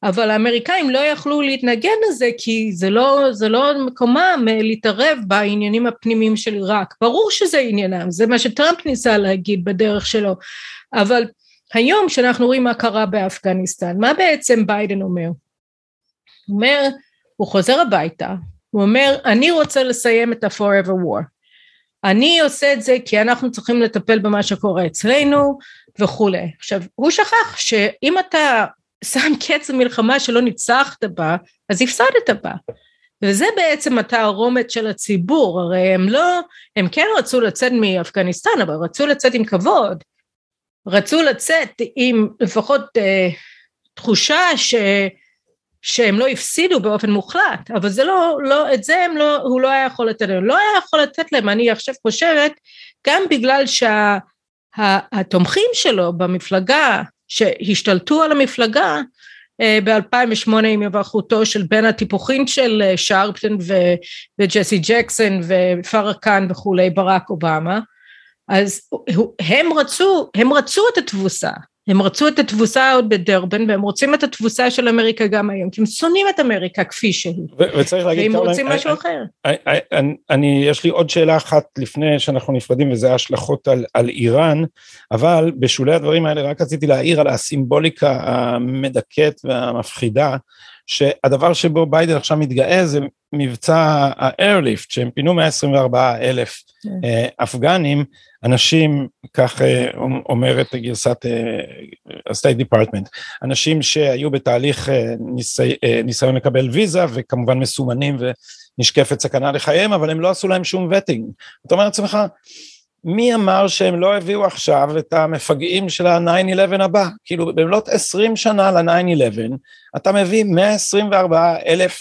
אבל האמריקאים לא יכלו להתנגד לזה כי זה לא, זה לא מקומם להתערב בעניינים הפנימיים של עיראק. ברור שזה עניינם, זה מה שטראמפ ניסה להגיד בדרך שלו, אבל היום כשאנחנו רואים מה קרה באפגניסטן, מה בעצם ביידן אומר? הוא אומר הוא חוזר הביתה, הוא אומר, אני רוצה לסיים את ה-forever war. אני עושה את זה כי אנחנו צריכים לטפל במה שקורה אצלנו וכולי. עכשיו, הוא שכח שאם אתה שם <laughs> קץ למלחמה שלא ניצחת בה, אז הפסדת בה. וזה בעצם התערומת של הציבור, הרי הם לא, הם כן רצו לצאת מאפגניסטן, אבל רצו לצאת עם כבוד. רצו לצאת עם לפחות אה, תחושה ש, שהם לא הפסידו באופן מוחלט, אבל זה לא, לא, את זה הם לא, הוא לא היה יכול לתת להם. לא היה יכול לתת להם, אני עכשיו חושבת, גם בגלל שהתומכים שה, שלו במפלגה, שהשתלטו על המפלגה, אה, ב-2008 עם היבחרותו של בין הטיפוחים של אה, שרפטון וג'סי ג'קסון ופרקן וכולי, ברק אובמה, אז הם רצו, הם רצו את התבוסה, הם רצו את התבוסה עוד בדרבן והם רוצים את התבוסה של אמריקה גם היום, כי הם שונאים את אמריקה כפי שהיא. וצריך להגיד, והם רוצים משהו אחר. אני, יש לי עוד שאלה אחת לפני שאנחנו נפרדים וזה ההשלכות על, על איראן, אבל בשולי הדברים האלה רק רציתי להעיר על הסימבוליקה המדכאת והמפחידה, שהדבר שבו ביידן עכשיו מתגאה זה מבצע ה-airlift, שהם פינו 124 אלף כן. אה, אפגנים, אנשים, כך אה, אומרת גרסת ה-State אה, Department, אנשים שהיו בתהליך ניסי, ניסיון לקבל ויזה וכמובן מסומנים ונשקפת סכנה לחייהם, אבל הם לא עשו להם שום וטינג. אתה אומר לעצמך, מי אמר שהם לא הביאו עכשיו את המפגעים של ה-9-11 הבא? כאילו במלאת 20 שנה ל-9-11, אתה מביא 124 אלף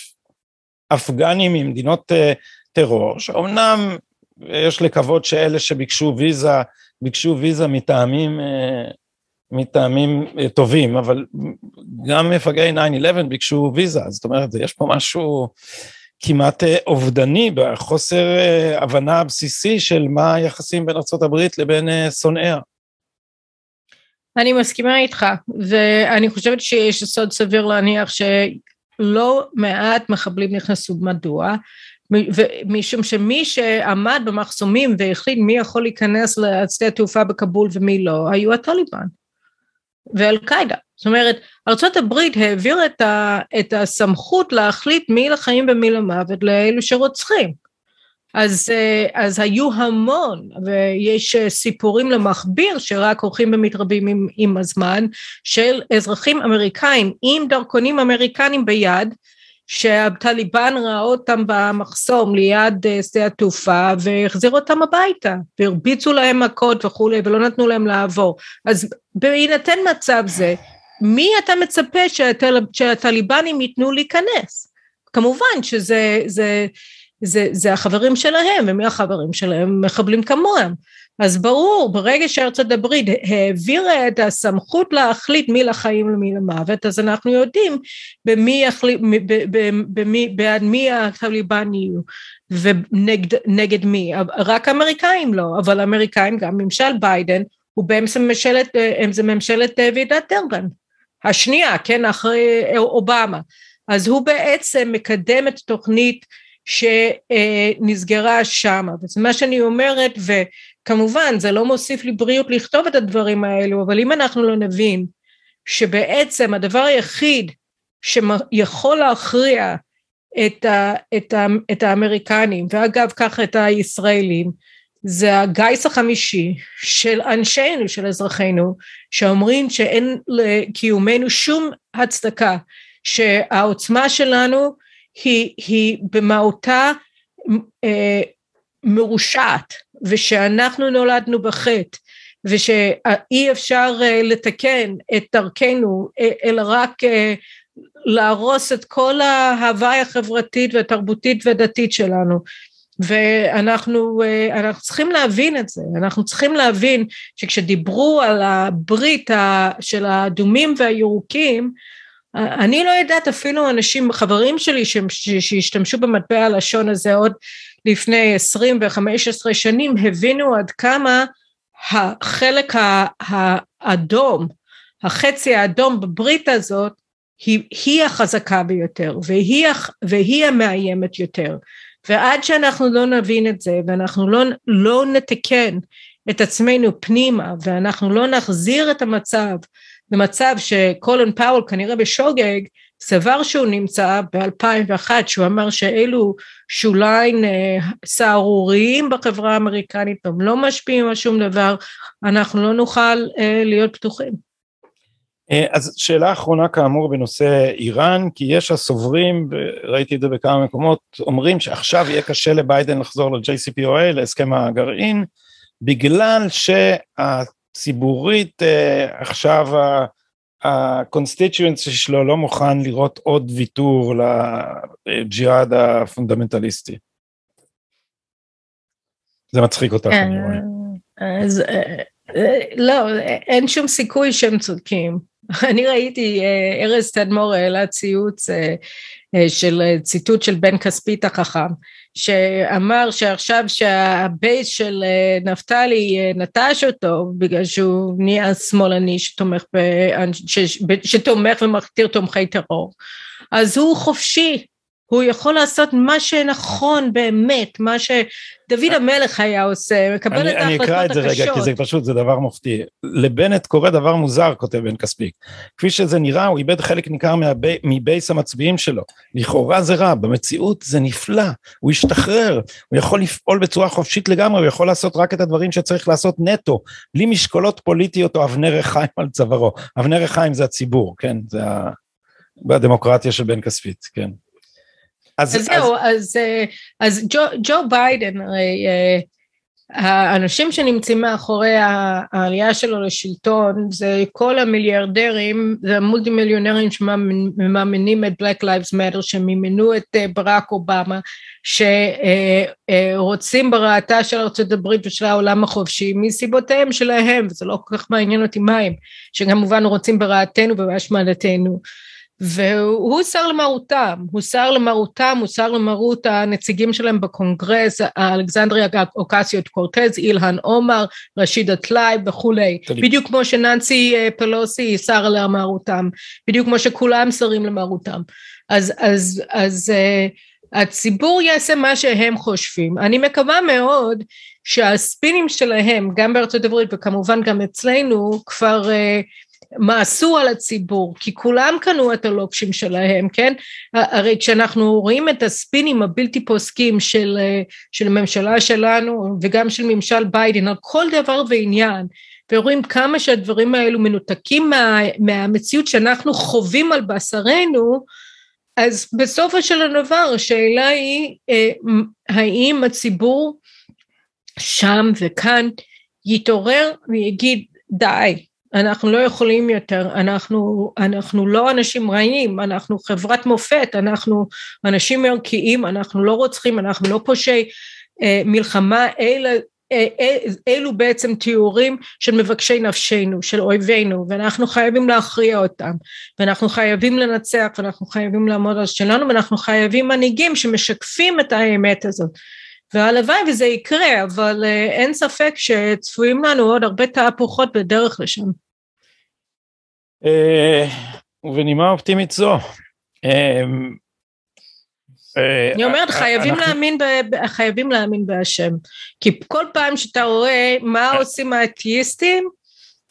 אפגנים ממדינות uh, טרור, שאומנם יש לקוות שאלה שביקשו ויזה, ביקשו ויזה מטעמים, uh, מטעמים uh, טובים, אבל גם מפגעי 9-11 ביקשו ויזה, זאת אומרת, יש פה משהו כמעט אובדני בחוסר הבנה בסיסי של מה היחסים בין ארה"ב לבין שונאיה. אני מסכימה איתך, ואני חושבת שיש יסוד סביר להניח לא מעט מחבלים נכנסו, מדוע? משום שמי שעמד במחסומים והחליט מי יכול להיכנס לשדה התעופה בכבול ומי לא, היו הטליבן ואל-קאעידה. זאת אומרת, ארה"ב העביר את, את הסמכות להחליט מי לחיים ומי למוות לאלו שרוצחים. אז, אה, אז היו המון, ויש אה, סיפורים למכביר שרק הולכים ומתרבים עם, עם הזמן, של אזרחים אמריקאים עם דרכונים אמריקנים ביד, שהטליבן ראה אותם במחסום ליד אה, שדה התעופה והחזיר אותם הביתה והרביצו להם מכות וכולי ולא נתנו להם לעבור אז בהינתן מצב זה מי אתה מצפה שהטל, שהטליבנים ייתנו להיכנס כמובן שזה זה, זה, זה החברים שלהם, ומי החברים שלהם? מחבלים כמוהם. אז ברור, ברגע שארצות הברית העבירה את הסמכות להחליט מי לחיים ומי למוות, אז אנחנו יודעים במי יחליט, במי, בעד מי הטליבן יהיו ונגד מי, רק אמריקאים לא, אבל אמריקאים גם ממשל ביידן הוא באמצע ממשלת, זה ממשלת ועידת דרבן, השנייה, כן, אחרי אובמה, אז הוא בעצם מקדם את תוכנית שנסגרה שמה. וזה מה שאני אומרת, וכמובן זה לא מוסיף לי בריאות לכתוב את הדברים האלו, אבל אם אנחנו לא נבין שבעצם הדבר היחיד שיכול להכריע את, ה, את, ה, את האמריקנים, ואגב ככה את הישראלים, זה הגיס החמישי של אנשינו, של אזרחינו, שאומרים שאין לקיומנו שום הצדקה, שהעוצמה שלנו היא, היא במהותה אה, מרושעת ושאנחנו נולדנו בחטא ושאי אפשר אה, לתקן את דרכנו אה, אלא רק אה, להרוס את כל ההוואי החברתית והתרבותית והדתית שלנו. ואנחנו אנחנו צריכים להבין את זה, אנחנו צריכים להבין שכשדיברו על הברית של האדומים והירוקים אני לא יודעת אפילו אנשים, חברים שלי שהשתמשו במטבע הלשון הזה עוד לפני עשרים וחמש עשרה שנים, הבינו עד כמה החלק האדום, החצי האדום בברית הזאת, היא, היא החזקה ביותר והיא, והיא המאיימת יותר. ועד שאנחנו לא נבין את זה ואנחנו לא, לא נתקן את עצמנו פנימה ואנחנו לא נחזיר את המצב במצב שקולן פאוול כנראה בשוגג סבר שהוא נמצא ב-2001, שהוא אמר שאלו שוליים אה, סהרוריים בחברה האמריקנית, הם לא משפיעים על שום דבר, אנחנו לא נוכל אה, להיות פתוחים. אה, אז שאלה אחרונה כאמור בנושא איראן, כי יש הסוברים, וראיתי את זה בכמה מקומות, אומרים שעכשיו יהיה קשה לביידן לחזור ל-JCPOA, להסכם הגרעין, בגלל שהציבורית עכשיו ה constituency שלו לא מוכן לראות עוד ויתור לג'יהאד הפונדמנטליסטי. זה מצחיק אותך, אני רואה. אז אה, אה, לא, אין שום סיכוי שהם צודקים. <laughs> אני ראיתי, אה, ארז תדמור העלה ציוץ של ציטוט של בן כספית החכם, שאמר שעכשיו שהבייס של אה, נפתלי אה, נטש אותו בגלל שהוא נהיה שמאלני שתומך, ב, שתומך ומכתיר תומכי טרור, אז הוא חופשי הוא יכול לעשות מה שנכון באמת, מה שדוד המלך היה עושה, מקבל אני, את ההחלטות הקשות. אני אקרא את זה הקשות. רגע, כי זה פשוט, זה דבר מופתי. לבנט קורה דבר מוזר, כותב בן כספיק. כפי שזה נראה, הוא איבד חלק ניכר מהבי, מבייס המצביעים שלו. לכאורה זה רע, במציאות זה נפלא. הוא השתחרר, הוא יכול לפעול בצורה חופשית לגמרי, הוא יכול לעשות רק את הדברים שצריך לעשות נטו, בלי משקולות פוליטיות או אבני ריחיים על צווארו. אבני ריחיים זה הציבור, כן? זה ה... בדמוקרטיה של בן כספית, כן. אז, אז זהו, אז, אז, אה, אז ג'ו, ג'ו ביידן, הרי אה, האנשים שנמצאים מאחורי העלייה שלו לשלטון זה כל המיליארדרים, זה המולטי מיליונרים שמאמינים את Black Lives Matter, שמימנו את אה, ברק אובמה, שרוצים ברעתה של ארה"ב ושל העולם החופשי מסיבותיהם שלהם, וזה לא כל כך מעניין אותי מה הם, שכמובן רוצים ברעתנו ובהשמדתנו. והוא סר למרותם, הוא סר למרותם, הוא סר למרות הנציגים שלהם בקונגרס, אלכסנדריה אוקסיוט קורטז, אילהן עומר, רשידה טלייב וכולי, בדיוק כמו שננסי אה, פלוסי סר למרותם, בדיוק כמו שכולם סרים למרותם. אז, אז, אז uh, הציבור יעשה מה שהם חושבים. אני מקווה מאוד שהספינים שלהם, גם בארצות הברית וכמובן גם אצלנו, כבר uh, מעשו על הציבור, כי כולם קנו את הלוקשים שלהם, כן? הרי כשאנחנו רואים את הספינים הבלתי פוסקים של, של הממשלה שלנו וגם של ממשל ביידן על כל דבר ועניין, ורואים כמה שהדברים האלו מנותקים מה, מהמציאות שאנחנו חווים על בשרנו, אז בסופו של הדבר השאלה היא אה, האם הציבור שם וכאן יתעורר ויגיד די, אנחנו לא יכולים יותר, אנחנו, אנחנו לא אנשים רעים, אנחנו חברת מופת, אנחנו אנשים ערכיים, אנחנו לא רוצחים, אנחנו לא פושעי אה, מלחמה, אלא אה, אה, אלו בעצם תיאורים של מבקשי נפשנו, של אויבינו, ואנחנו חייבים להכריע אותם, ואנחנו חייבים לנצח, ואנחנו חייבים לעמוד על שלנו, ואנחנו חייבים מנהיגים שמשקפים את האמת הזאת. והלוואי וזה יקרה, אבל uh, אין ספק שצפויים לנו עוד הרבה תהפוכות בדרך לשם. אה, ובנימה אופטימית זו. אה, אני אומרת חייבים להאמין, חייבים להאמין בהשם, כי כל פעם שאתה רואה מה עושים האתאיסטים,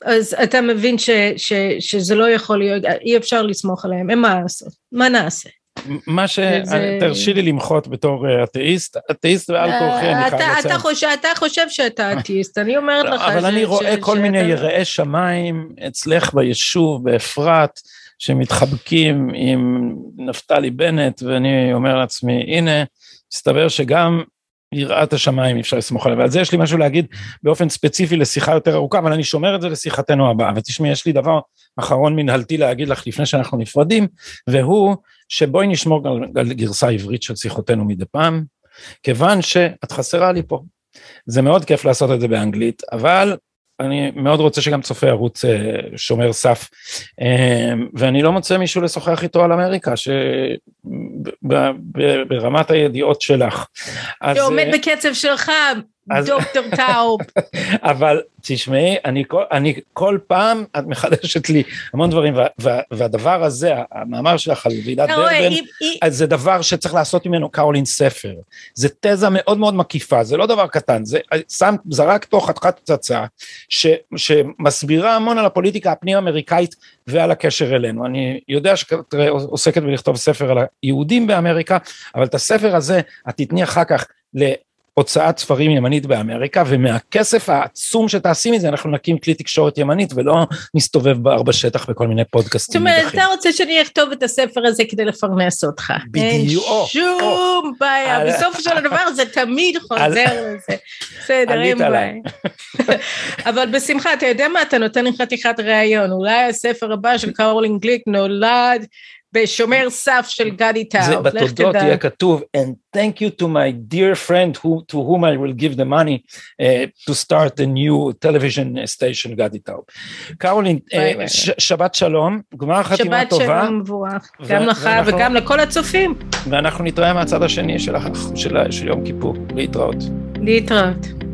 אז אתה מבין ש, ש, שזה לא יכול להיות, אי אפשר לסמוך עליהם, אין מה לעשות, מה נעשה? מה ש... זה... תרשי לי למחות בתור אה, אתאיסט, אתאיסט ועל אה, כורחי אני חייב לציין. אתה חושב, אתה חושב שאתה <laughs> אתאיסט, אני אומרת לך ש... אבל אני רואה כל מיני יראי שמיים אצלך ביישוב, באפרת, שמתחבקים עם נפתלי בנט, ואני אומר לעצמי, הנה, מסתבר שגם יראת השמיים, אפשר לסמוך עליה, ועל זה יש לי משהו להגיד באופן ספציפי לשיחה יותר ארוכה, אבל אני שומר את זה לשיחתנו הבאה. ותשמעי, יש לי דבר אחרון מנהלתי להגיד לך לפני שאנחנו נפרדים, והוא שבואי נשמור על, על גרסה עברית של שיחותינו מדי פעם, כיוון שאת חסרה לי פה. זה מאוד כיף לעשות את זה באנגלית, אבל אני מאוד רוצה שגם צופי ערוץ אה, שומר סף, אה, ואני לא מוצא מישהו לשוחח איתו על אמריקה, שברמת הידיעות שלך. שעומד אה, בקצב שלך, דוקטור טאוב. <laughs> אבל תשמעי, אני כל, אני כל פעם, את מחדשת לי המון דברים, וה, וה, והדבר הזה, המאמר שלך על ועידת לא, דרבן, זה דבר שצריך לעשות ממנו קרולין ספר. זה תזה מאוד מאוד מקיפה, זה לא דבר קטן, זה שם, זרק תוך חתיכת פצצה, שמסבירה המון על הפוליטיקה הפנים אמריקאית ועל הקשר אלינו. אני יודע שאת עוסקת בלכתוב ספר על היהודים באמריקה, אבל את הספר הזה את תתני אחר כך הוצאת ספרים ימנית באמריקה ומהכסף העצום שתעשי מזה אנחנו נקים כלי תקשורת ימנית ולא נסתובב בשטח בכל מיני פודקאסטים. זאת אומרת אתה רוצה שאני אכתוב את הספר הזה כדי לפרנס אותך. בדיוק. אין שום בעיה בסוף של הדבר זה תמיד <laughs> חוזר לזה. בסדר אין בעיה. <laughs> אבל בשמחה אתה יודע מה אתה נותן לי חתיכת ראיון אולי הספר הבא של <laughs> קרולין גליק נולד בשומר סף של גדי טאו. זה בתודות יהיה כתוב, and thank you to my dear friend who, to whom I will give the money uh, to start a new television station, גדי טאו. קרולין, uh, ש, שבת שלום, גמר חתימה טובה. שבת שלום מבורך, גם לך וגם לכל הצופים. ואנחנו נתראה מהצד השני של, של, של יום כיפור, להתראות. להתראות.